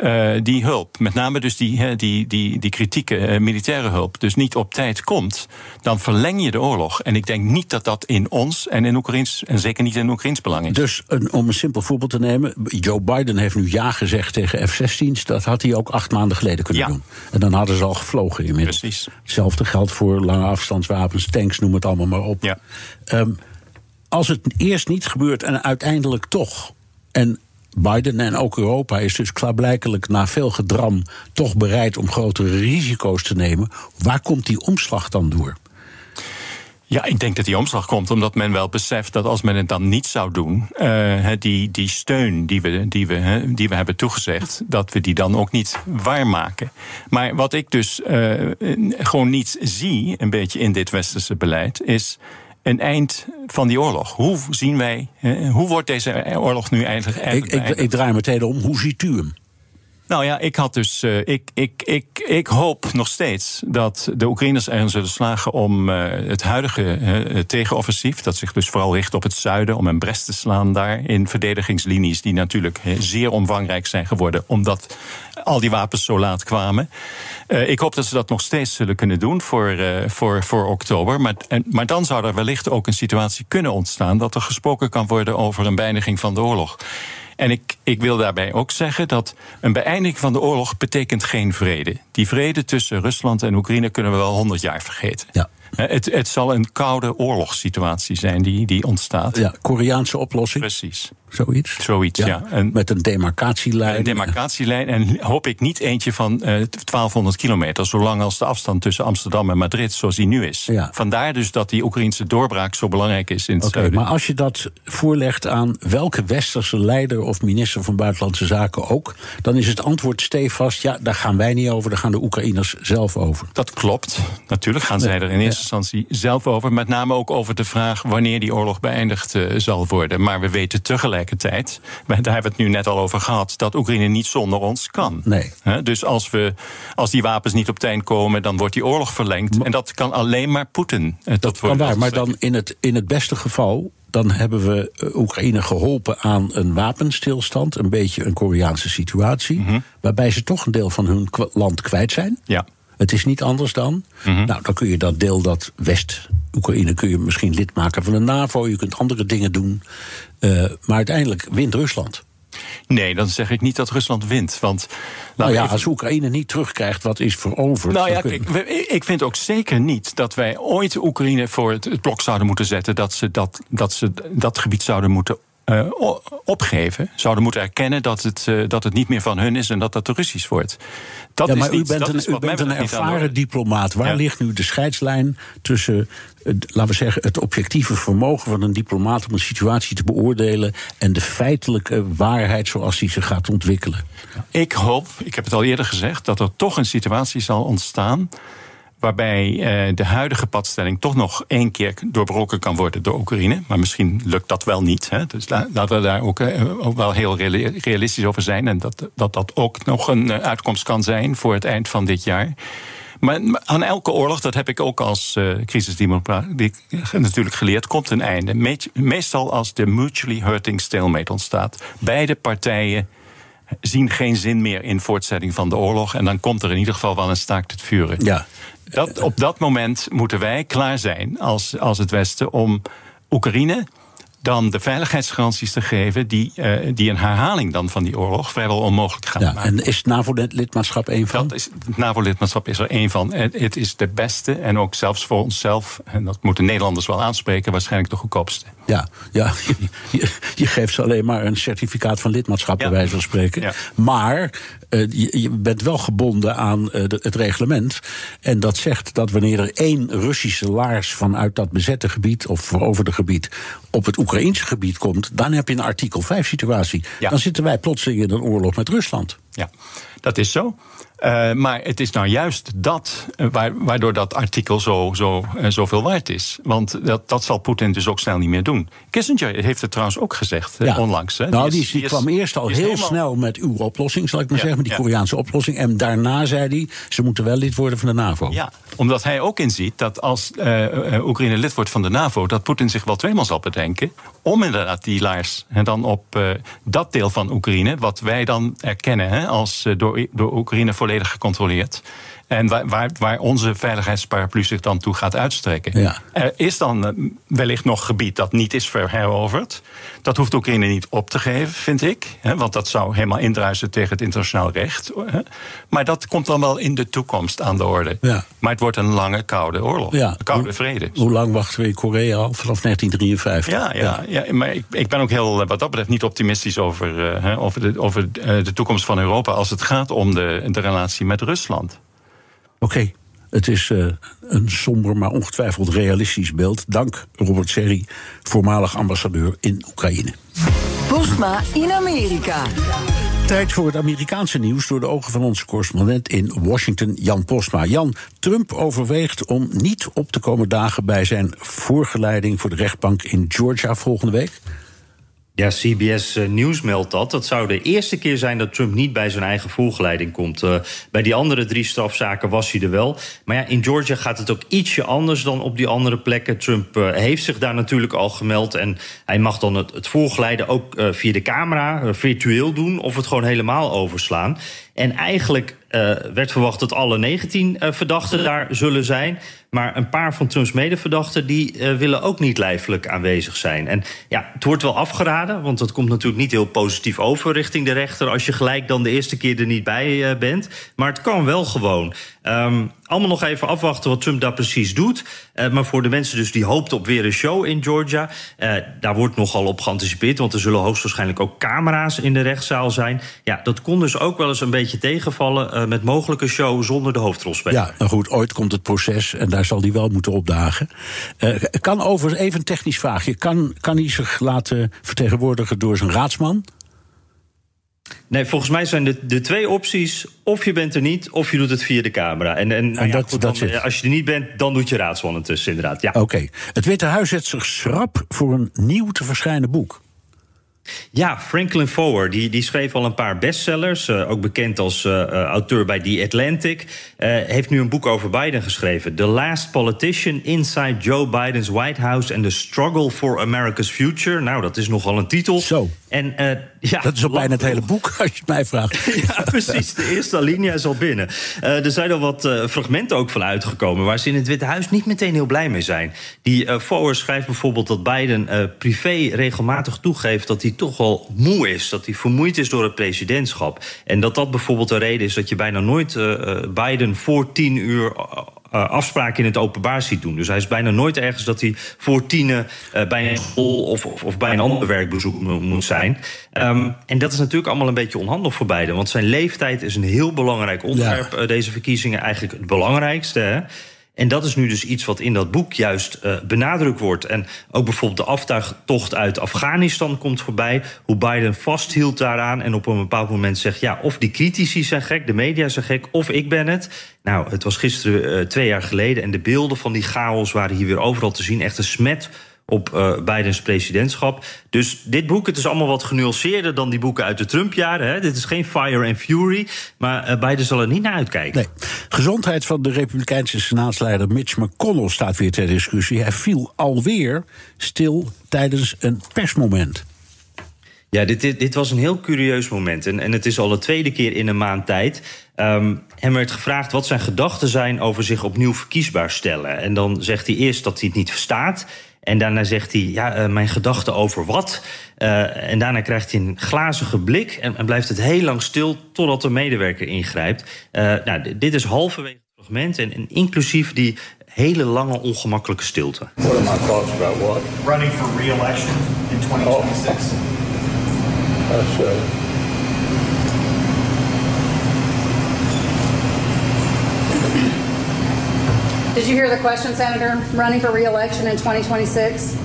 uh, die hulp, met name dus die, die, die, die kritieke uh, militaire hulp, dus niet op tijd komt, dan verleng je de oorlog. En ik denk niet dat dat in ons en in Oekraïns, en zeker niet in Oekraïns belang is. Dus een, om een simpel voorbeeld te nemen, Joe Biden heeft nu ja gezegd tegen F-16's. Dat had hij ook acht maanden geleden kunnen ja. doen. En dan hadden ze al gevlogen inmiddels. Precies. Hetzelfde geldt voor lange afstandswapens, tanks, noem het allemaal maar op. Ja. Um, als het eerst niet gebeurt en uiteindelijk toch. En Biden en ook Europa is dus klaarblijkelijk na veel gedram toch bereid om grotere risico's te nemen. Waar komt die omslag dan door? Ja, ik denk dat die omslag komt omdat men wel beseft dat als men het dan niet zou doen, uh, die, die steun die we, die, we, die we hebben toegezegd, dat we die dan ook niet waarmaken. Maar wat ik dus uh, gewoon niet zie, een beetje in dit westerse beleid, is een eind van die oorlog. Hoe zien wij, hoe wordt deze oorlog nu eigenlijk, eigenlijk ik, ik, ik, draai meteen om, hoe ziet u hem? Nou ja, ik had dus. Uh, ik, ik, ik, ik hoop nog steeds dat de Oekraïners erin zullen slagen om uh, het huidige tegenoffensief, dat zich dus vooral richt op het zuiden, om een Brest te slaan daar in verdedigingslinies die natuurlijk zeer omvangrijk zijn geworden, omdat al die wapens zo laat kwamen. ik hoop dat ze dat nog steeds zullen kunnen doen voor, voor, voor oktober. Maar, en, maar dan zou er wellicht ook een situatie kunnen ontstaan dat er gesproken kan worden over een beëindiging van de oorlog. En ik, ik wil daarbij ook zeggen dat een beëindiging van de oorlog betekent geen vrede. Die vrede tussen Rusland en Oekraïne kunnen we wel honderd jaar vergeten. Ja. Het, het zal een koude oorlogssituatie zijn die, die ontstaat. Ja, Koreaanse oplossing. Precies. Zoiets? Zoiets, ja. ja. En met een demarcatielijn. Een demarcatielijn en hoop ik niet eentje van uh, 1200 kilometer... zolang als de afstand tussen Amsterdam en Madrid zoals die nu is. Ja. Vandaar dus dat die Oekraïnse doorbraak zo belangrijk is in het okay, zuiden. Maar als je dat voorlegt aan welke westerse leider of minister van Buitenlandse Zaken ook... dan is het antwoord stevast, ja, daar gaan wij niet over... daar gaan de Oekraïners zelf over. Dat klopt. Natuurlijk gaan zij er in eerste instantie zelf over. Met name ook over de vraag wanneer die oorlog beëindigd uh, zal worden. Maar we weten tegelijk tegelijkertijd, daar hebben we het nu net al over gehad, dat Oekraïne niet zonder ons kan. Nee. Dus als, we, als die wapens niet op tijd komen, dan wordt die oorlog verlengd. en dat kan alleen maar Poetin. Dat kan waar, maar dan in het, in het beste geval dan hebben we eh, Oekraïne geholpen aan een wapenstilstand, een beetje een Koreaanse situatie, Mhm. waarbij ze toch een deel van hun land kwijt zijn. Ja. Het is niet anders dan. Mhm. Nou, dan kun je dat deel, dat West-Oekraïne, kun je misschien lid maken van de NAVO. Je kunt andere dingen doen. Uh, maar uiteindelijk wint Rusland. Nee, dan zeg ik niet dat Rusland wint. Want, nou ja, even... als Oekraïne niet terugkrijgt wat is veroverd. Nou ja, kijk, ik vind ook zeker niet dat wij ooit Oekraïne voor het, het blok zouden moeten zetten. Dat ze dat, dat, ze dat gebied zouden moeten uh, opgeven, zouden moeten erkennen dat het, uh, dat het niet meer van hun is en dat dat Russisch wordt. Dat ja, maar is u bent een, u bent een ervaren diplomaat. Waar ja. ligt nu de scheidslijn tussen, uh, laten we zeggen, het objectieve vermogen van een diplomaat om een situatie te beoordelen en de feitelijke waarheid zoals die zich gaat ontwikkelen? Ik hoop, ik heb het al eerder gezegd, dat er toch een situatie zal ontstaan waarbij uh, de huidige padstelling toch nog één keer doorbroken kan worden door Oekraïne. Maar misschien lukt dat wel niet. Hè. Dus la, laten we daar ook, uh, ook, wel heel realistisch over zijn. En dat dat, dat ook nog een uitkomst kan zijn voor het eind van dit jaar. Maar aan elke oorlog, dat heb ik ook als uh, crisisdemocraat natuurlijk geleerd, komt een einde. meestal als de mutually hurting stalemate ontstaat. Beide partijen zien geen zin meer in voortzetting van de oorlog. En dan komt er in ieder geval wel een staakt het vuren. Ja. Dat, op dat moment moeten wij klaar zijn als, als het Westen om Oekraïne dan de veiligheidsgaranties te geven die, uh, die een herhaling dan van die oorlog vrijwel onmogelijk gaan ja, maken. En is NAVO-lidmaatschap één van? Dat is, het NAVO-lidmaatschap is er één van. Het, het, is de beste en ook zelfs voor onszelf, en dat moeten Nederlanders wel aanspreken, waarschijnlijk de goedkoopste. Ja, ja je, je geeft ze alleen maar een certificaat van lidmaatschap, bij wijze van spreken. Ja. Maar uh, je, je, bent wel gebonden aan uh, de, het reglement. En dat zegt dat wanneer er één Russische laars vanuit dat bezette gebied of veroverde gebied op het Gebied komt, dan heb je een artikel 5 situatie. Ja. Dan zitten wij plotseling in een oorlog met Rusland. Ja, dat is zo. Uh, maar het is nou juist dat uh, waardoor dat artikel zo, zo, uh, zoveel waard is. Want dat, dat zal Poetin dus ook snel niet meer doen. Kissinger heeft het trouwens ook gezegd ja. onlangs. Hè. Nou, die, is, die, die kwam is, eerst al heel helemaal... snel met uw oplossing, zal ik maar ja, zeggen, met die ja. Koreaanse oplossing. En daarna zei hij, ze moeten wel lid worden van de NAVO. Ja, omdat hij ook inziet dat als Oekraïne lid wordt van de NAVO, dat Poetin zich wel tweemaal zal bedenken om inderdaad die laars en dan op dat deel van Oekraïne, wat wij dan erkennen hè, als door, door Oekraïne volledig gecontroleerd. En waar, waar, waar, onze veiligheidsparaplu zich dan toe gaat uitstrekken. Ja. Er is dan wellicht nog gebied dat niet is verheroverd. Dat hoeft Oekraïne niet op te geven, vind ik. Hè, want dat zou helemaal indruisen tegen het internationaal recht. Hè. Maar dat komt dan wel in de toekomst aan de orde. Ja. Maar het wordt een lange koude oorlog. Ja. Koude vrede. Hoe lang wachten we in Korea al? Vanaf 1953. Ja, ja, ja. maar ik, ik, ben ook heel, wat dat betreft niet optimistisch over, uh, over, de, over de toekomst van Europa. als het gaat om de, de relatie met Rusland. Oké, okay. het is uh, een somber, maar ongetwijfeld realistisch beeld. Dank Robert Serri, voormalig ambassadeur in Oekraïne. Postma in Amerika. Tijd voor het Amerikaanse nieuws door de ogen van onze correspondent in Washington, Jan Postma. Jan, Trump overweegt om niet op te komen dagen bij zijn voorgeleiding voor de rechtbank in Georgia volgende week. Ja, CBS uh, Nieuws meldt dat. Dat zou de eerste keer zijn dat Trump niet bij zijn eigen voorgeleiding komt. Uh, bij die andere drie strafzaken was hij er wel. Maar ja, in Georgia gaat het ook ietsje anders dan op die andere plekken. Trump uh, heeft zich daar natuurlijk al gemeld. En hij mag dan het, het voorgeleiden ook via de camera virtueel doen... of het gewoon helemaal overslaan. En eigenlijk werd verwacht dat alle 19 verdachten daar zullen zijn... Maar een paar van Trumps medeverdachten die uh, willen ook niet lijfelijk aanwezig zijn. En ja, het wordt wel afgeraden, want dat komt natuurlijk niet heel positief over richting de rechter als je gelijk dan de eerste keer er niet bij uh, bent. Maar het kan wel gewoon. Um, allemaal nog even afwachten wat Trump daar precies doet. Uh, maar voor de mensen dus die hoopten op weer een show in Georgia... Uh, daar wordt nogal op geanticipeerd... want er zullen hoogstwaarschijnlijk ook camera's in de rechtszaal zijn. Ja, dat kon dus ook wel eens een beetje tegenvallen... Uh, met mogelijke show zonder de hoofdrolspeler. Ja, nou goed, ooit komt het proces en daar zal hij wel moeten opdagen. kan over, even een technisch vraagje... Kan, kan hij zich laten vertegenwoordigen door zijn raadsman... Nee, volgens mij zijn de, de twee opties... of je bent er niet, of je doet het via de camera. En, en, en ja, dat, goed, dat dan, als je er niet bent, dan doet je raadsman tussen, inderdaad. Ja. Oké. Okay. Het Witte Huis zet zich schrap voor een nieuw te verschijnen boek. Ja, Franklin Foer, die, die schreef al een paar bestsellers. Uh, ook bekend als uh, auteur bij The Atlantic. Uh, heeft nu een boek over Biden geschreven. The Last Politician Inside Joe Biden's White House... and the Struggle for America's Future. Nou, dat is nogal een titel. Zo. En, ja, dat is al bijna het hele boek, als je het mij vraagt. ja, precies. De eerste alinea is al binnen. er zijn al wat fragmenten ook van uitgekomen... waar ze in het Witte Huis niet meteen heel blij mee zijn. Die Foer schrijft bijvoorbeeld dat Biden privé regelmatig toegeeft... dat hij toch wel moe is. Dat hij vermoeid is door het presidentschap. En dat dat bijvoorbeeld de reden is dat je bijna nooit uh, Biden voor tien uur. Uh, afspraken in het openbaar ziet doen. Dus hij is bijna nooit ergens dat hij voor tienen uh, bij een school of, of, of, bij een ander werkbezoek moet zijn. Um, en dat is natuurlijk allemaal een beetje onhandig voor Biden. Want zijn leeftijd is een heel belangrijk onderwerp, ja. deze verkiezingen. Eigenlijk het belangrijkste. Hè? En dat is nu dus iets wat in dat boek juist uh, benadrukt wordt. En ook bijvoorbeeld de aftuigtocht uit Afghanistan komt voorbij. Hoe Biden vasthield daaraan en op een bepaald moment zegt... ja, of die critici zijn gek, de media zijn gek, of ik ben het. Nou, het was gisteren uh, twee jaar geleden... en de beelden van die chaos waren hier weer overal te zien. Echt een smet op uh, Bidens presidentschap. Dus dit boek, het is allemaal wat genuanceerder dan die boeken uit de Trump-jaren. Hè. Dit is geen Fire and Fury, maar uh, Biden zal er niet naar uitkijken. Nee. Gezondheid van de Republikeinse senaatsleider Mitch McConnell staat weer ter discussie. Hij viel alweer stil tijdens een persmoment. Ja, dit, dit, dit was een heel curieus moment. En, en het is al de tweede keer in een maand tijd. Um, hem werd gevraagd wat zijn gedachten zijn over zich opnieuw verkiesbaar stellen. En dan zegt hij eerst dat hij het niet verstaat. En daarna zegt hij, ja, uh, mijn gedachten over wat? Uh, en daarna krijgt hij een glazige blik en, en, blijft het heel lang stil totdat de medewerker ingrijpt. Uh, nou, dit is halverwege het fragment en, en, inclusief die hele lange ongemakkelijke stilte. What are my thoughts about what? Running for re-election in 2026. Oh. Senator? Running for re-election in 2026?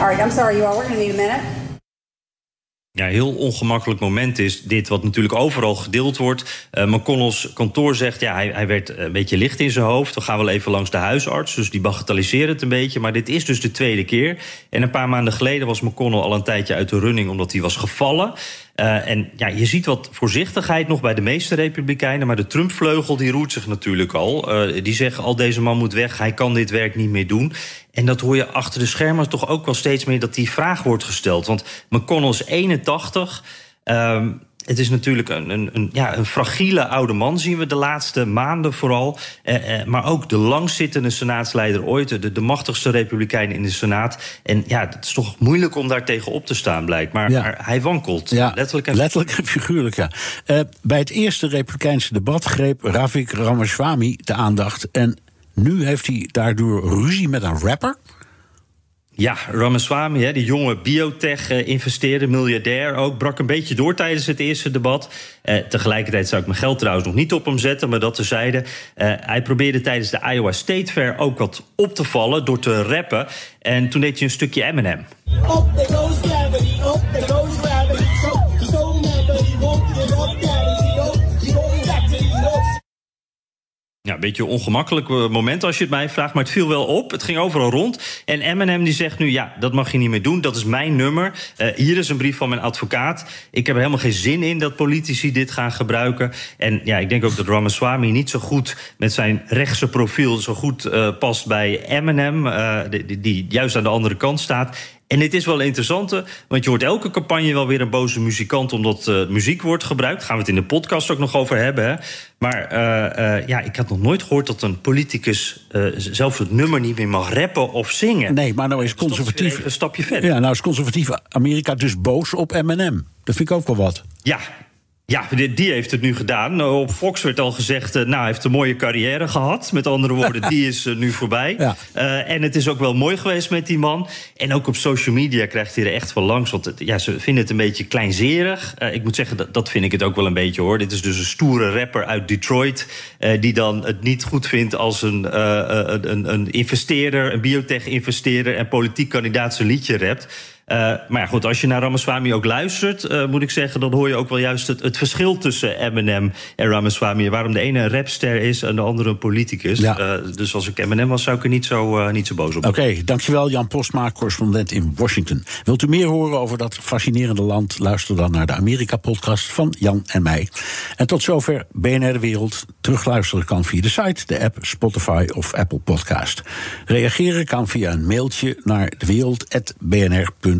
All right, I'm sorry, you all. We're going to need a minute. Ja, heel ongemakkelijk moment is dit, wat natuurlijk overal gedeeld wordt. Uh, McConnell's kantoor zegt, ja, hij, hij werd een beetje licht in zijn hoofd. We gaan wel even langs de huisarts, dus die bagatelliseren het een beetje. Maar dit is dus de tweede keer. En een paar maanden geleden was McConnell al een tijdje uit de running... omdat hij was gevallen. Uh, en ja, je ziet wat voorzichtigheid nog bij de meeste Republikeinen. Maar de Trump-vleugel die roert zich natuurlijk al. Uh, die zeggen al deze man moet weg, hij kan dit werk niet meer doen. En dat hoor je achter de schermen toch ook wel steeds meer dat die vraag wordt gesteld. Want McConnell is 81. Um, het is natuurlijk een, een, een, ja, een fragiele oude man, zien we de laatste maanden vooral. Eh, eh, maar ook de langzittende senaatsleider ooit, de, de machtigste republikein in de Senaat. En ja, het is toch moeilijk om daar tegen op te staan, blijkt. Maar, Ja. maar hij wankelt, Ja, letterlijk en letterlijk en figuurlijk, ja. Eh, bij het eerste Republikeinse debat greep Ravik Ramaswamy de aandacht. En nu heeft hij daardoor ruzie met een rapper. Ja, Ramaswamy, hè, die jonge biotech-investeerder, miljardair ook, brak een beetje door tijdens het eerste debat. Eh, tegelijkertijd zou ik mijn geld trouwens nog niet op hem zetten, maar dat tezijde. Eh, hij probeerde tijdens de Iowa State Fair ook wat op te vallen door te rappen. En toen deed hij een stukje Eminem. Ja, een beetje een ongemakkelijk eh, moment als je het mij vraagt, maar het viel wel op. Het ging overal rond. En Eminem die zegt nu, ja, dat mag je niet meer doen. Dat is mijn nummer. Uh, hier is een brief van mijn advocaat. Ik heb er helemaal geen zin in dat politici dit gaan gebruiken. En ja, ik denk ook dat Ramaswamy niet zo goed met zijn rechtse profiel... zo goed uh, past bij Eminem, die, die juist aan de andere kant staat. En dit is wel interessant, want je hoort elke campagne wel weer een boze muzikant omdat uh, muziek wordt gebruikt. Daar gaan we het in de podcast ook nog over hebben. Hè? Maar uh, uh, ja, ik had nog nooit gehoord dat een politicus zelf het nummer niet meer mag rappen of zingen. Nee, maar nou is Dus conservatief. een stapje verder. Ja, nou is conservatief Amerika dus boos op Eminem. Dat vind ik ook wel wat. Ja, ja, die, heeft het nu gedaan. Nou, Op Fox werd al gezegd, uh, nou, hij heeft een mooie carrière gehad. Met andere woorden, die is uh, nu voorbij. Ja. Uh, en het is ook wel mooi geweest met die man. En ook op social media krijgt hij er echt van langs. Want ja, ze vinden het een beetje kleinzerig. ik moet zeggen, dat, dat vind ik het ook wel een beetje, hoor. Dit is dus een stoere rapper uit Detroit... die dan het niet goed vindt als een, een, een investeerder... een biotech-investeerder en politiek kandidaat zijn liedje rapt... Uh, maar ja, goed, als je naar Ramaswamy ook luistert, uh, moet ik zeggen, dan hoor je ook wel juist het, het verschil tussen Eminem en Ramaswamy. Waarom de ene een rapster is en de andere een politicus. Ja. Uh, dus als ik Eminem was, zou ik er niet zo, niet zo boos op Oké, okay, dankjewel Jan Postma, correspondent in Washington. Wilt u meer horen over dat fascinerende land? Luister dan naar de Amerika-podcast van Jan en mij. En tot zover BNR De Wereld. Terugluisteren kan via de site, de app, Spotify of Apple Podcast. Reageren kan via een mailtje naar dewereld.bnr.nl.